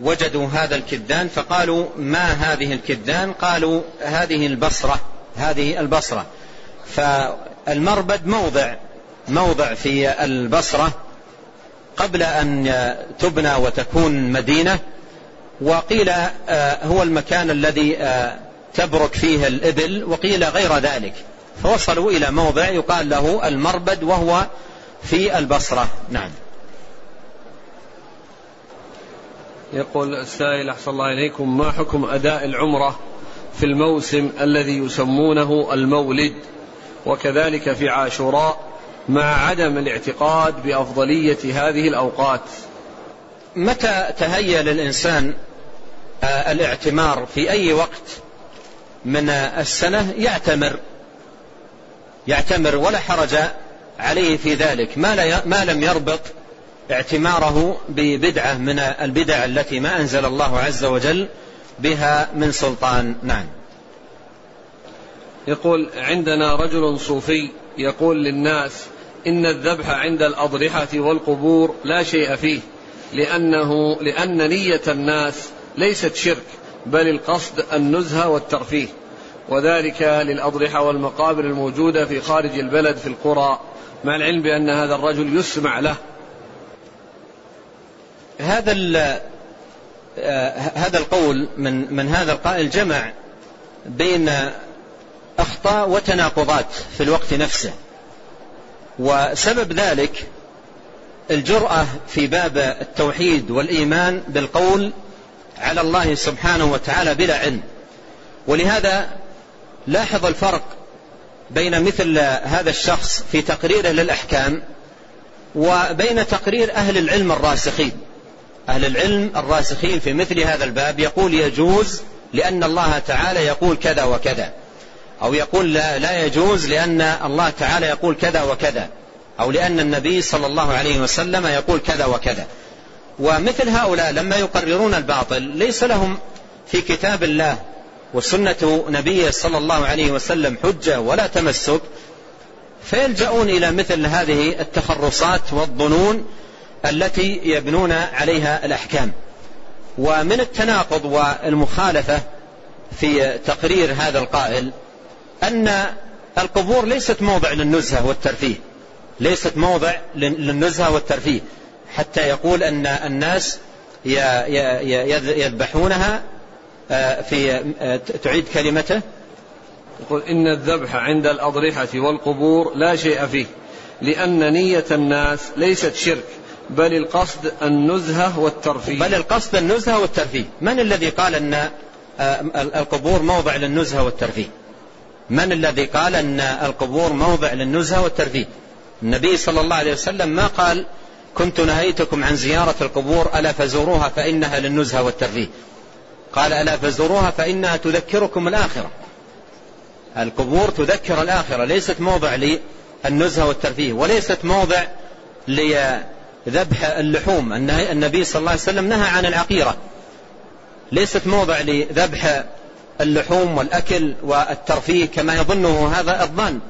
وجدوا هذا الكدان فقالوا ما هذه الكدان؟ قالوا هذه البصرة هذه البصرة. فالمربد موضع موضع في البصرة قبل أن تبنى وتكون مدينة وقيل آه، هو المكان الذي آه، تبرك فيه الإبل وقيل غير ذلك. فوصلوا إلى موضع يقال له المربد وهو في البصرة. نعم. يقول السائل أحسن الله إليكم. ما حكم أداء العمرة في الموسم الذي يسمونه المولد؟ وكذلك في عاشوراء مع عدم الاعتقاد بأفضلية هذه الأوقات. متى تهيأ للإنسان آه، الاعتمار في أي وقت؟ من السنة يعتمر يعتمر ولا حرج عليه في ذلك. ما, ما لم يربط اعتماره ببدعة من البدع التي ما أنزل الله عز وجل بها من سلطان. نعم. يقول عندنا رجل صوفي يقول للناس إن الذبح عند الأضرحة والقبور لا شيء فيه لأنه لأن نية الناس ليست شرك. بل القصد النزهة والترفيه وذلك للأضرحة والمقابر الموجودة في خارج البلد في القرى مع العلم بأن هذا الرجل يسمع له. هذا آه، هذا القول من من هذا القائل جمع بين أخطاء وتناقضات في الوقت نفسه. وسبب ذلك الجرأة في باب التوحيد والإيمان بالقول على الله سبحانه وتعالى بلا علم. ولهذا لاحظ الفرق بين مثل هذا الشخص في تقريره للأحكام وبين تقرير أهل العلم الراسخين. أهل العلم الراسخين في مثل هذا الباب يقول يجوز لأن الله تعالى يقول كذا وكذا. أو يقول لا, لا يجوز لأن الله تعالى يقول كذا وكذا. أو لأن النبي صلى الله عليه وسلم يقول كذا وكذا. ومثل هؤلاء لما يقررون الباطل ليس لهم في كتاب الله وسنة نبيه صلى الله عليه وسلم حجة ولا تمسك فيلجؤون إلى مثل هذه التخرصات والظنون التي يبنون عليها الأحكام. ومن التناقض والمخالفة في تقرير هذا القائل أن القبور ليست موضع للنزهة والترفيه ليست موضع للنزهة والترفيه. حتى يقول أن الناس يذبحونها آه، في آه، تعيد كلمته. يقول إن الذبح عند الأضرحة والقبور لا شيء فيه لأن نية الناس ليست شرك بل القصد النزهة والترفيه. بل القصد النزهة والترفيه. من الذي قال أن آه، القبور موضع للنزهة والترفيه؟ من الذي قال أن القبور موضع للنزهة والترفيه؟ النبي صلى الله عليه وسلم ما قال كنت نهيتكم عن زيارة القبور ألا فزوروها فإنها للنزهة والترفيه قال ألا فزوروها فإنها تذكركم الآخرة. القبور تذكر الآخرة. ليست موضع للنزهة والترفيه وليست موضع لذبح اللحوم. النبي صلى الله عليه وسلم نهى عن العقيرة. ليست موضع لذبح اللحوم والأكل والترفيه كما يظنه هذا الظن.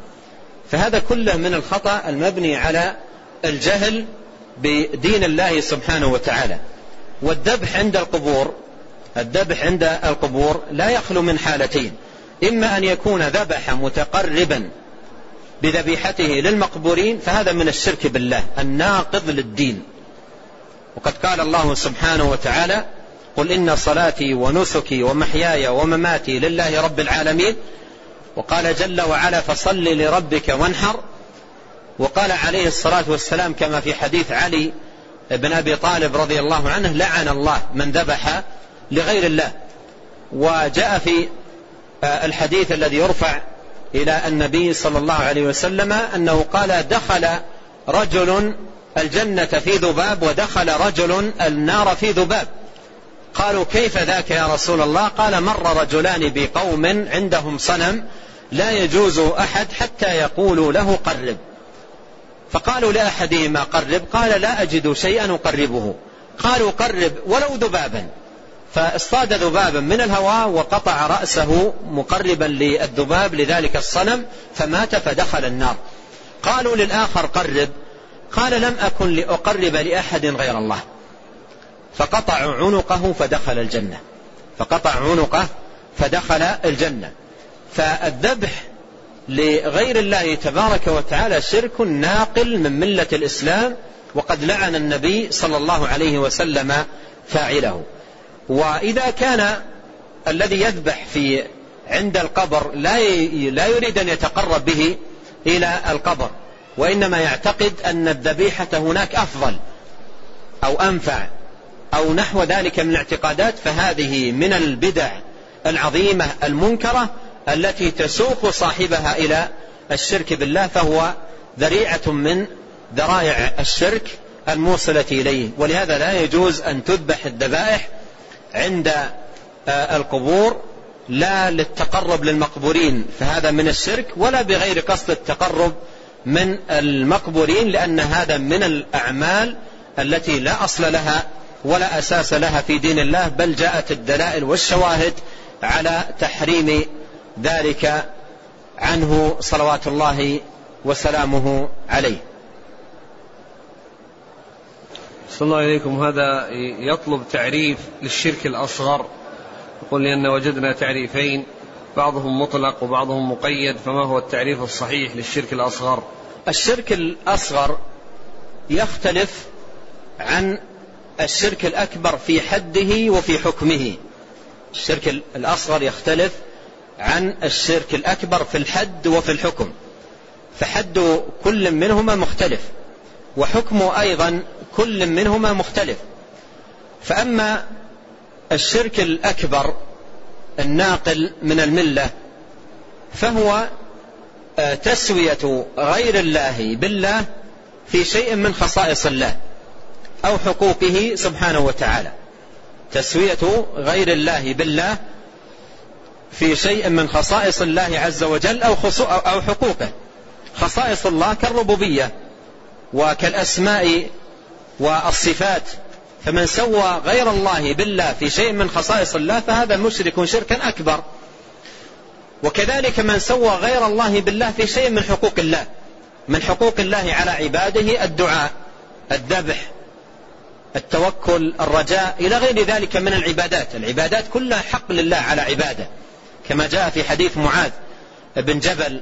فهذا كله من الخطأ المبني على الجهل بدين الله سبحانه وتعالى. والذبح عند القبور الذبح عند القبور لا يخلو من حالتين. إما أن يكون ذبح متقربا بذبيحته للمقبورين فهذا من الشرك بالله الناقض للدين. وقد قال الله سبحانه وتعالى قل إن صلاتي ونسكي ومحياي ومماتي لله رب العالمين وقال جل وعلا فصل لربك وانحر وقال عليه الصلاة والسلام كما في حديث علي بن أبي طالب رضي الله عنه لعن الله من ذبح لغير الله. وجاء في آه، الحديث الذي يرفع إلى النبي صلى الله عليه وسلم أنه قال دخل رجل الجنة في ذباب ودخل رجل النار في ذباب. قالوا كيف ذاك يا رسول الله؟ قال مر رجلان بقوم عندهم صنم لا يجوز أحد حتى يقولوا له قرب. فقالوا لأحدهما قرب قال لا أجد شيئا أقربه. قالوا قرب ولو ذبابا. فاصطاد ذبابا من الهواء وقطع رأسه مقربا للذباب لذلك الصنم فمات فدخل النار. قالوا للآخر قرب. قال لم أكن لأقرب لأحد غير الله. فقطع عنقه فدخل الجنة. فقطع عنقه فدخل الجنة. فالذبح لغير الله تبارك وتعالى شرك ناقل من ملة الإسلام وقد لعن النبي صلى الله عليه وسلم فاعله. وإذا كان الذي يذبح في عند القبر لا لا يريد أن يتقرب به إلى القبر وإنما يعتقد أن الذبيحة هناك أفضل أو أنفع أو نحو ذلك من الاعتقادات فهذه من البدع العظيمة المنكرة التي تسوق صاحبها إلى الشرك بالله فهو ذريعة من ذرائع الشرك الموصلة إليه. ولهذا لا يجوز أن تذبح الذبائح عند آه، القبور لا للتقرب للمقبورين فهذا من الشرك ولا بغير قصد التقرب من المقبورين لأن هذا من الأعمال التي لا أصل لها ولا أساس لها في دين الله بل جاءت الدلائل والشواهد على تحريم ذلك عنه صلوات الله وسلامه عليه. صلى الله عليكم. هذا يطلب تعريف للشرك الأصغر. يقول لأن وجدنا تعريفين بعضهم مطلق وبعضهم مقيد فما هو التعريف الصحيح للشرك الأصغر؟ الشرك الأصغر يختلف عن الشرك الأكبر في حده وفي حكمه. الشرك الأصغر يختلف عن الشرك الأكبر في الحد وفي الحكم. فحد كل منهما مختلف وحكمه أيضا كل منهما مختلف. فأما الشرك الأكبر الناقل من الملة فهو آه، تسوية غير الله بالله في شيء من خصائص الله أو حقوقه سبحانه وتعالى. تسوية غير الله بالله في شيء من خصائص الله عز وجل أو, أو حقوقه. خصائص الله كالربوبية وكالأسماء والصفات. فمن سوى غير الله بالله في شيء من خصائص الله فهذا مشرك شركا أكبر. وكذلك من سوى غير الله بالله في شيء من حقوق الله. من حقوق الله على عباده الدعاء الذبح التوكل الرجاء إلى غير ذلك من العبادات. العبادات كلها حق لله على عباده. كما جاء في حديث معاذ بن جبل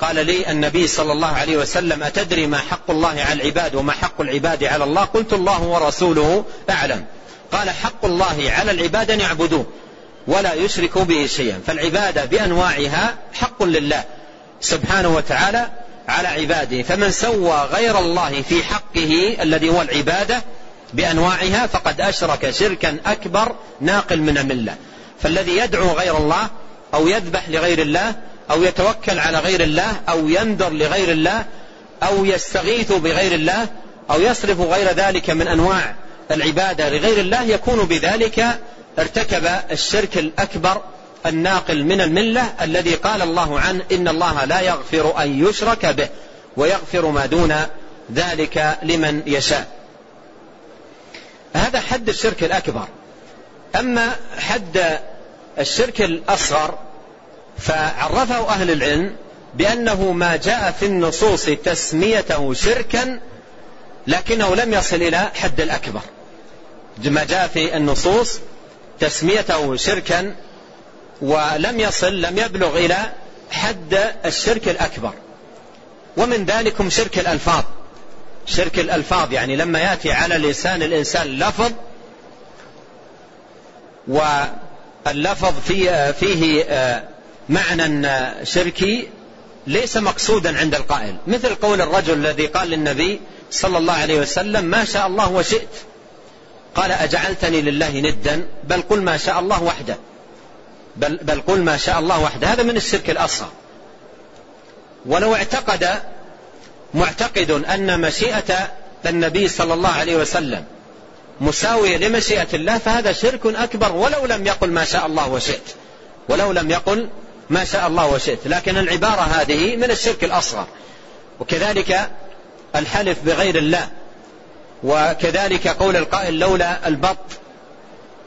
قال لي النبي صلى الله عليه وسلم أتدري ما حق الله على العباد وما حق العباد على الله؟ قلت الله ورسوله أعلم. قال حق الله على العباد أن يعبدوه ولا يشركوا به شيئا. فالعبادة بأنواعها حق لله سبحانه وتعالى على عباده. فمن سوى غير الله في حقه الذي هو العبادة بأنواعها فقد أشرك شركا أكبر ناقل من الملة. فالذي يدعو غير الله أو يذبح لغير الله أو يتوكل على غير الله أو ينذر لغير الله أو يستغيث بغير الله أو يصرف غير ذلك من أنواع العبادة لغير الله يكون بذلك ارتكب الشرك الأكبر الناقل من الملة الذي قال الله عنه إن الله لا يغفر أن يشرك به ويغفر ما دون ذلك لمن يشاء. هذا حد الشرك الأكبر. أما حد الشرك الأصغر فعرفه أهل العلم بأنه ما جاء في النصوص تسميته شركا لكنه لم يصل إلى حد الأكبر. ما جاء في النصوص تسميته شركا ولم يصل لم يبلغ إلى حد الشرك الأكبر. ومن ذلكم شرك الألفاظ. شرك الألفاظ يعني لما يأتي على لسان الإنسان لفظ واللفظ فيه, فيه معنى شركي ليس مقصودا عند القائل. مثل قول الرجل الذي قال للنبي صلى الله عليه وسلم ما شاء الله وشئت. قال أجعلتني لله ندا بل قل ما شاء الله وحده. بل, بل قل ما شاء الله وحده. هذا من الشرك الأصغر. ولو اعتقد معتقد أن مشيئة النبي صلى الله عليه وسلم مساوية لمشيئة الله فهذا شرك أكبر ولو لم يقل ما شاء الله وشئت. ولو لم يقل ما شاء الله وشئت. لكن العبارة هذه من الشرك الأصغر. وكذلك الحلف بغير الله. وكذلك قول القائل لولا البط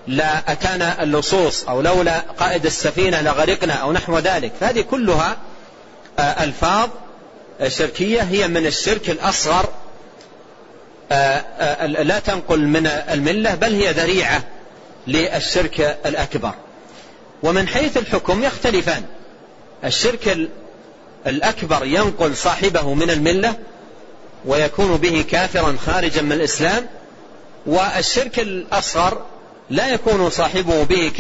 لا أتانا اللصوص أو لولا قائد السفينة لغرقنا أو نحو ذلك. فهذه كلها آه، ألفاظ شركية هي من الشرك الأصغر. آه، آه، لا تنقل من الملة بل هي ذريعة للشرك الأكبر. ومن حيث الحكم يختلفان. الشرك الأكبر ينقل صاحبه من الملة ويكون به كافرا خارجا من الإسلام والشرك الأصغر لا يكون صاحبه به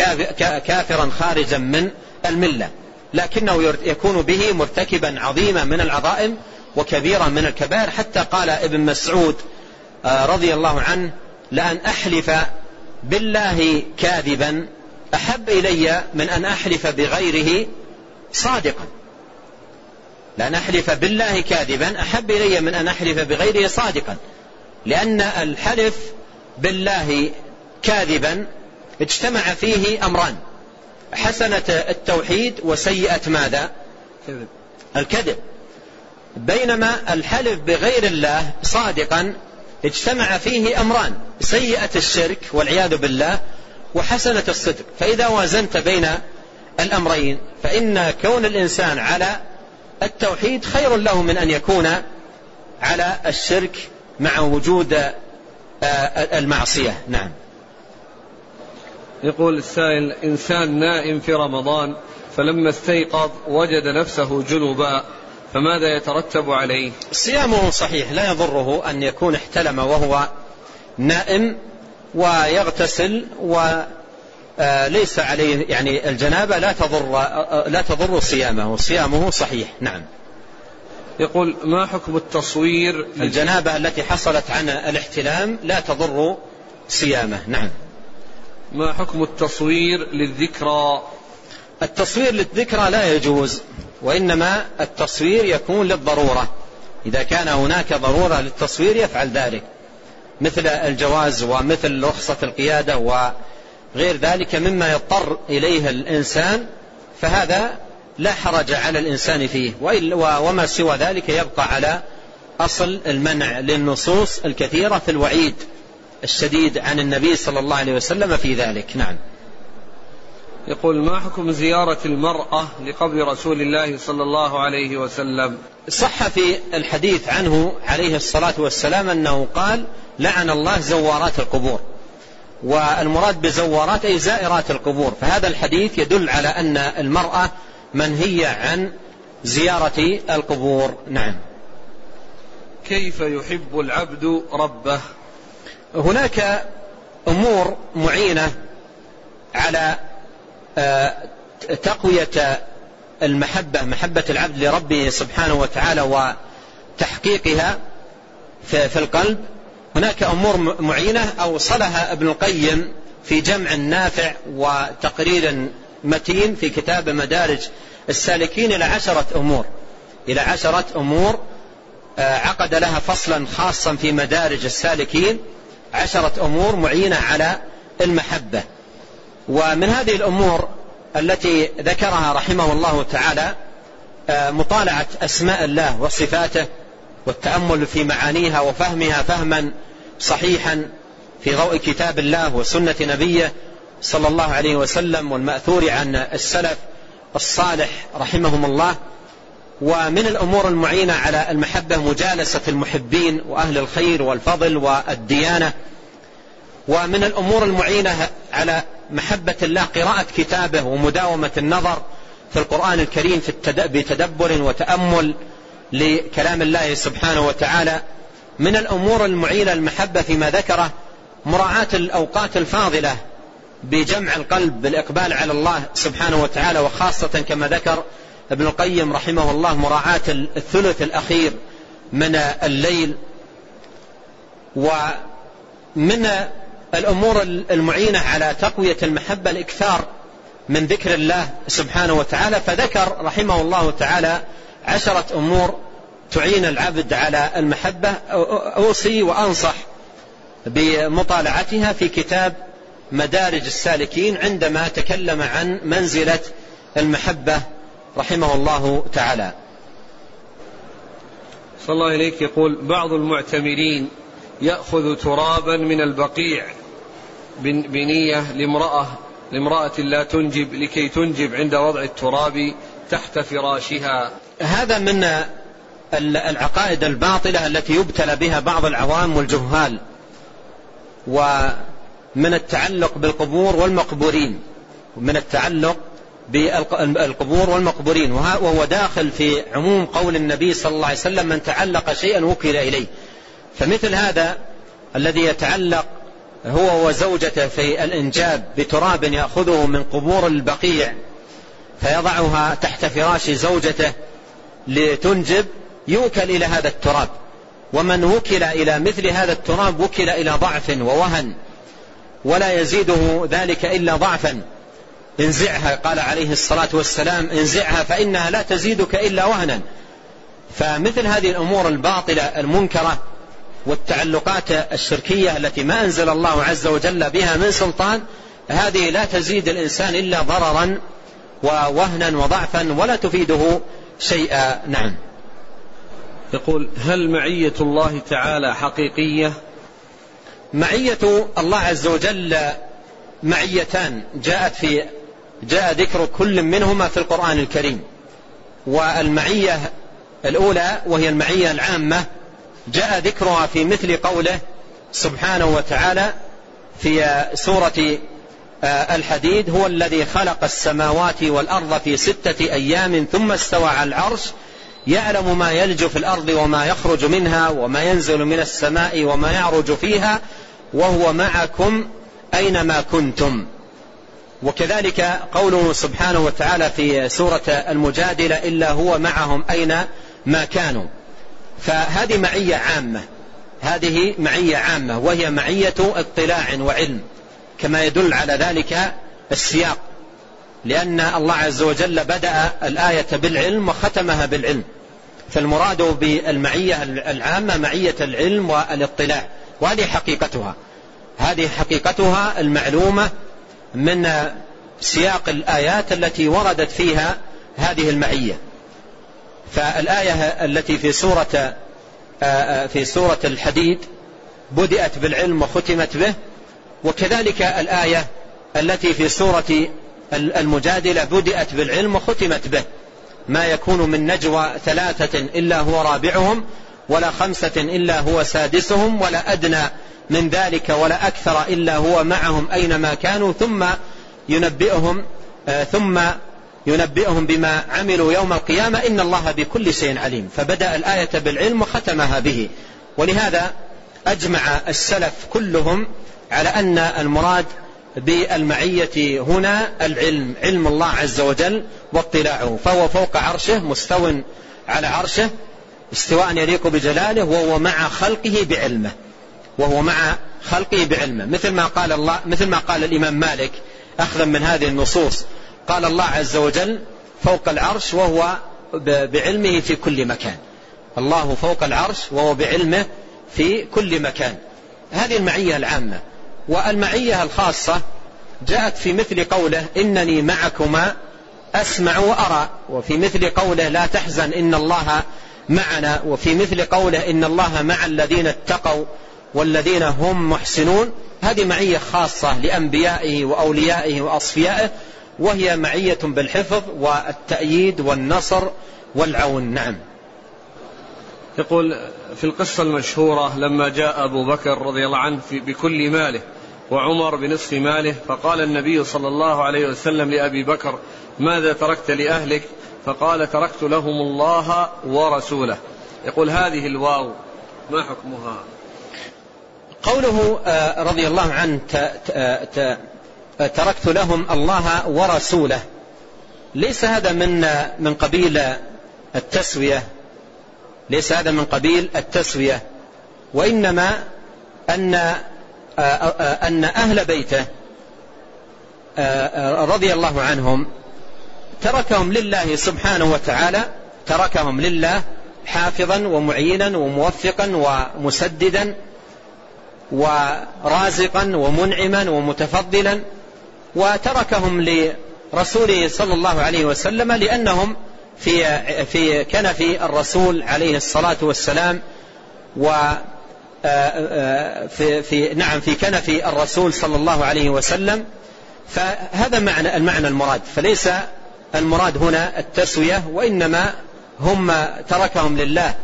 كافرا خارجا من الملة لكنه يكون به مرتكبا عظيما من العظائم وكبيرا من الكبائر. حتى قال ابن مسعود آه، رضي الله عنه لأن أحلف بالله كاذبا أحب إلي من أن أحلف بغيره صادقا. لأن أحلف بالله كاذبا أحب إلي من أن أحلف بغيره صادقا. لأن الحلف بالله كاذبا اجتمع فيه أمران. حسنة التوحيد وسيئة ماذا؟ الكذب. بينما الحلف بغير الله صادقا اجتمع فيه أمران. سيئة الشرك والعياذ بالله وحسنة الصدق. فإذا وازنت بين الأمرين فإن كون الإنسان على التوحيد خير له من أن يكون على الشرك مع وجود آه، المعصية. نعم. يقول السائل إنسان نائم في رمضان فلما استيقظ وجد نفسه جنبا فماذا يترتب عليه؟ صيامه صحيح لا يضره أن يكون احتلم وهو نائم ويغتسل وليس عليه يعني الجنابة لا تضر لا تضر صيامه صيامه صحيح. نعم. يقول ما حكم التصوير؟ الجنابة التي حصلت عن الاحتلام لا تضر صيامه. نعم. ما حكم التصوير للذكرى؟ التصوير للذكرى لا يجوز وإنما التصوير يكون للضرورة. إذا كان هناك ضرورة للتصوير يفعل ذلك. مثل الجواز ومثل رخصة القيادة وغير ذلك مما يضطر إليه الإنسان فهذا لا حرج على الإنسان فيه وما سوى ذلك يبقى على أصل المنع للنصوص الكثيرة في الوعيد الشديد عن النبي صلى الله عليه وسلم في ذلك. نعم. يقول ما حكم زيارة المرأة لقبر رسول الله صلى الله عليه وسلم؟ صح في الحديث عنه عليه الصلاة والسلام أنه قال لعن الله زوارات القبور. والمراد بزوارات أي زائرات القبور. فهذا الحديث يدل على أن المرأة منهية عن زيارة القبور. نعم. كيف يحب العبد ربه؟ هناك أمور معينة على آه، تقوية المحبة محبة العبد لربه سبحانه وتعالى وتحقيقها في القلب. هناك أمور معينة اوصلها ابن القيم في جمع نافع وتقرير متين في كتاب مدارج السالكين إلى عشرة أمور. إلى عشرة أمور آه، عقد لها فصلا خاصا في مدارج السالكين. عشرة أمور معينة على المحبة. ومن هذه الأمور التي ذكرها رحمه الله تعالى آه، مطالعة أسماء الله وصفاته والتأمل في معانيها وفهمها فهما صحيحا في ضوء كتاب الله وسنة نبيه صلى الله عليه وسلم والمأثور عن السلف الصالح رحمهم الله. ومن الأمور المعينة على المحبة مجالسة المحبين وأهل الخير والفضل والديانة. ومن الأمور المعينة على محبة الله قراءة كتابه ومداومة النظر في القرآن الكريم في بتدبر وتأمل لكلام الله سبحانه وتعالى من الأمور المعينة المحبة فيما ذكره مراعاة الأوقات الفاضلة بجمع القلب بالإقبال على الله سبحانه وتعالى وخاصة كما ذكر ابن القيم رحمه الله مراعاة الثلث الأخير من الليل ومن الأمور المعينة على تقوية المحبة الإكثار من ذكر الله سبحانه وتعالى فذكر رحمه الله تعالى عشرة أمور تعين العبد على المحبة أوصي وأنصح بمطالعتها في كتاب مدارج السالكين عندما تكلم عن منزلة المحبة رحمه الله تعالى. صلى الله إليك يقول بعض المعتمرين يأخذ ترابا من البقيع بنية لامرأة لامرأة لا تنجب لكي تنجب عند وضع التراب تحت فراشها. هذا من العقائد الباطلة التي يبتلى بها بعض العوام والجهال ومن التعلق بالقبور والمقبورين ومن التعلق بالقبور والمقبورين وهو داخل في عموم قول النبي صلى الله عليه وسلم من تعلق شيئا وكل إليه. فمثل هذا الذي يتعلق هو وزوجته في الإنجاب بتراب يأخذه من قبور البقيع فيضعها تحت فراش زوجته لتنجب يوكل إلى هذا التراب. ومن وكل إلى مثل هذا التراب وكل إلى ضعف ووهن. ولا يزيده ذلك إلا ضعفا. انزعها قال عليه الصلاة والسلام انزعها فإنها لا تزيدك إلا وهنا. فمثل هذه الأمور الباطلة المنكرة والتعلقات الشركية التي ما أنزل الله عز وجل بها من سلطان هذه لا تزيد الإنسان إلا ضررا ووهنا وضعفا ولا تفيده شيئا نعم. يقول هل معية الله تعالى حقيقية؟ معية الله عز وجل معيتان. جاءت في جاء ذكر كل منهما في القرآن الكريم. والمعية الأولى وهي المعية العامة. جاء ذكرها في مثل قوله سبحانه وتعالى في سورة الحديد هو الذي خلق السماوات والأرض في ستة أيام ثم استوى على العرش. يعلم ما يلج في الأرض وما يخرج منها وما ينزل من السماء وما يعرج فيها وهو معكم أينما كنتم. وكذلك قوله سبحانه وتعالى في سورة المجادلة إلا هو معهم أين ما كانوا. فهذه معية عامة. هذه معية عامة وهي معية اطلاع وعلم. كما يدل على ذلك السياق. لأن الله عز وجل بدأ الآية بالعلم وختمها بالعلم. فالمراد بالمعية العامة معية العلم والاطلاع وهذه حقيقتها. هذه حقيقتها المعلومة من سياق الآيات التي وردت فيها هذه المعية. فالآية التي في سورة في سورة الحديد بدأت بالعلم وختمت به وكذلك الآية التي في سورة المجادلة بدأت بالعلم وختمت به. ما يكون من نجوى ثلاثة إلا هو رابعهم ولا خمسة إلا هو سادسهم ولا أدنى من ذلك ولا أكثر إلا هو معهم أينما كانوا ثم ينبئهم آه، ثم ينبئهم بما عملوا يوم القيامة. إن الله بكل شيء عليم. فبدأ الآية بالعلم وختمها به. ولهذا أجمع السلف كلهم على أن المراد بالمعية هنا العلم علم الله عز وجل واطلاعه فهو فوق عرشه مستو على عرشه استواء يليق بجلاله وهو مع خلقه بعلمه وهو مع خلقه بعلمه. مثل ما قال الله مثل ما قال الإمام مالك أخذا من هذه النصوص قال الله عز وجل فوق العرش وهو بعلمه في كل مكان. الله فوق العرش وهو بعلمه في كل مكان. هذه المعية العامة. والمعية الخاصة جاءت في مثل قوله إنني معكما أسمع وأرى وفي مثل قوله لا تحزن إن الله معنا وفي مثل قوله إن الله مع الذين اتقوا والذين هم محسنون. هذه معية خاصة لأنبيائه وأوليائه وأصفيائه وهي معية بالحفظ والتأييد والنصر والعون. نعم. يقول في القصة المشهورة لما جاء أبو بكر رضي الله عنه بكل ماله وعمر بنصف ماله فقال النبي صلى الله عليه وسلم لأبي بكر ماذا تركت لأهلك؟ فقال تركت لهم الله ورسوله. يقول هذه الواو ما حكمها؟ قوله آه، رضي الله عنه تركت لهم الله ورسوله ليس هذا من من قبيل التسوية؟ ليس هذا من قبيل التسوية؟ وإنما أن آه، آه، أن أهل بيته رضي الله عنهم تركهم لله سبحانه وتعالى تركهم لله حافظا ومعينا وموفقا ومسددا ورازقا ومنعما ومتفضلا وتركهم لرسوله صلى الله عليه وسلم لأنهم في في كنف الرسول عليه الصلاة والسلام و في في نعم في كنف الرسول صلى الله عليه وسلم. فهذا معنى المعنى المراد. فليس المراد هنا التسوية وإنما هم تركهم لله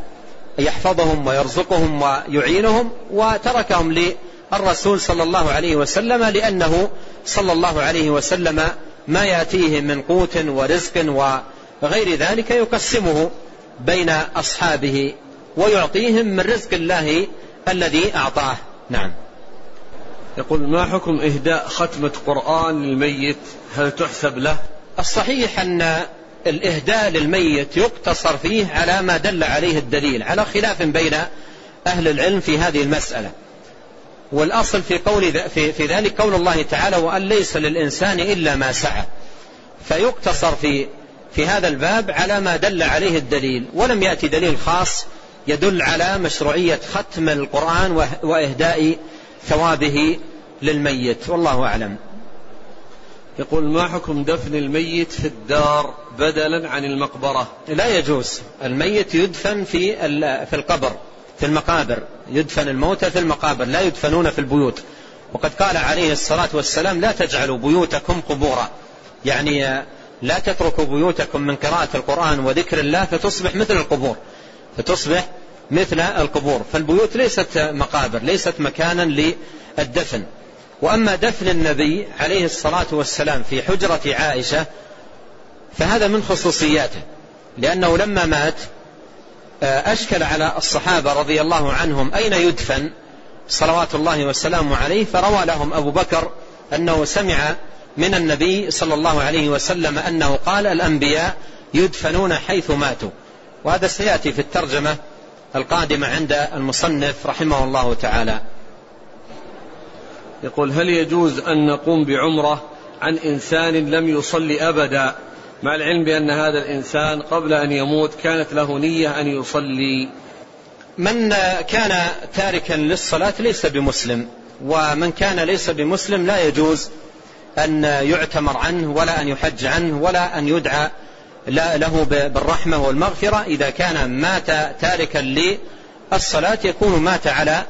يحفظهم ويرزقهم ويعينهم وتركهم للرسول صلى الله عليه وسلم لأنه صلى الله عليه وسلم ما يأتيه من قوت ورزق وغير ذلك يقسمه بين أصحابه ويعطيهم من رزق الله الذي أعطاه. نعم. يقول ما حكم إهداء ختمة قرآن للميت؟ هل تحسب له؟ الصحيح أن الإهداء للميت يقتصر فيه على ما دل عليه الدليل على خلاف بين أهل العلم في هذه المسألة. والأصل في, قول في, في ذلك قول الله تعالى وأن ليس للإنسان إلا ما سعى فيقتصر في في هذا الباب على ما دل عليه الدليل ولم يأتي دليل خاص يدل على مشروعية ختم القرآن وإهداء ثوابه للميت والله أعلم. يقول ما حكم دفن الميت في الدار بدلا عن المقبرة؟ لا يجوز. الميت يدفن في في القبر في المقابر. يدفن الموتى في المقابر لا يدفنون في البيوت. وقد قال عليه الصلاة والسلام لا تجعلوا بيوتكم قبورا. يعني لا تتركوا بيوتكم من قراءة القرآن وذكر الله فتصبح مثل القبور. فتصبح مثل القبور. فالبيوت ليست مقابر ليست مكانا للدفن. وأما دفن النبي عليه الصلاة والسلام في حجرة عائشة فهذا من خصوصياته. لأنه لما مات آه، أشكل على الصحابة رضي الله عنهم أين يدفن صلوات الله وسلامه عليه فروى لهم أبو بكر أنه سمع من النبي صلى الله عليه وسلم أنه قال الأنبياء يدفنون حيث ماتوا. وهذا سيأتي في الترجمة القادمة عند المصنف رحمه الله تعالى. يقول هل يجوز أن نقوم بعمرة عن إنسان لم يصلي أبدا؟ مع العلم بأن هذا الإنسان قبل أن يموت كانت له نية أن يصلي. من كان تاركا للصلاة ليس بمسلم ومن كان ليس بمسلم لا يجوز أن يعتمر عنه ولا أن يحج عنه ولا أن يدعى له بالرحمة والمغفرة. إذا كان مات تاركا للصلاة يكون مات على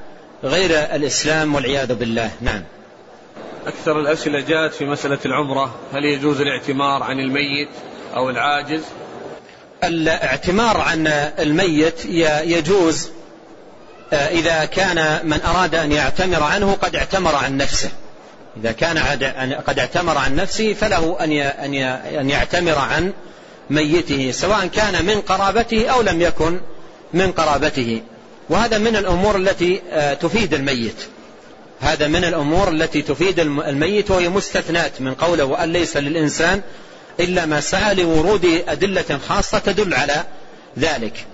غير الإسلام والعياذ بالله. نعم. أكثر الأسئلة جاءت في مسألة العمرة. هل يجوز الاعتمار عن الميت أو العاجز؟ الاعتمار عن الميت يجوز آه، إذا كان من أراد أن يعتمر عنه قد اعتمر عن نفسه. إذا كان قد اعتمر عن نفسه فله أن يعتمر عن ميته سواء كان من قرابته أو لم يكن من قرابته. وهذا من الأمور التي آه، تفيد الميت. هذا من الأمور التي تفيد الميت وهي مستثنات من قوله وأن ليس للإنسان إلا ما سعى لورود أدلة خاصة تدل على ذلك.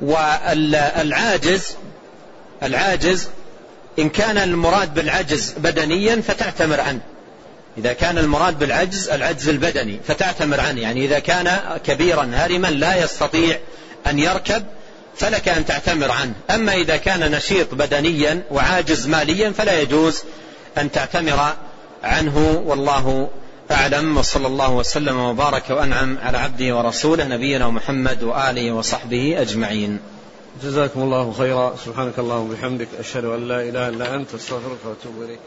والعاجز العاجز إن كان المراد بالعجز بدنيا فتعتمر عنه. إذا كان المراد بالعجز العجز البدني فتعتمر عنه يعني إذا كان كبيرا هارما لا يستطيع أن يركب فلك أن تعتمر عنه. أما إذا كان نشيط بدنيا وعاجز ماليا فلا يجوز أن تعتمر عنه. والله أعلم. وصلى الله وسلم وبارك وأنعم على عبده ورسوله نبينا محمد وآله وصحبه أجمعين. جزاكم الله خيرا. سبحانك اللهم وبحمدك أشهد أن لا إله إلا أنت أستغفرك وأتوب إليك.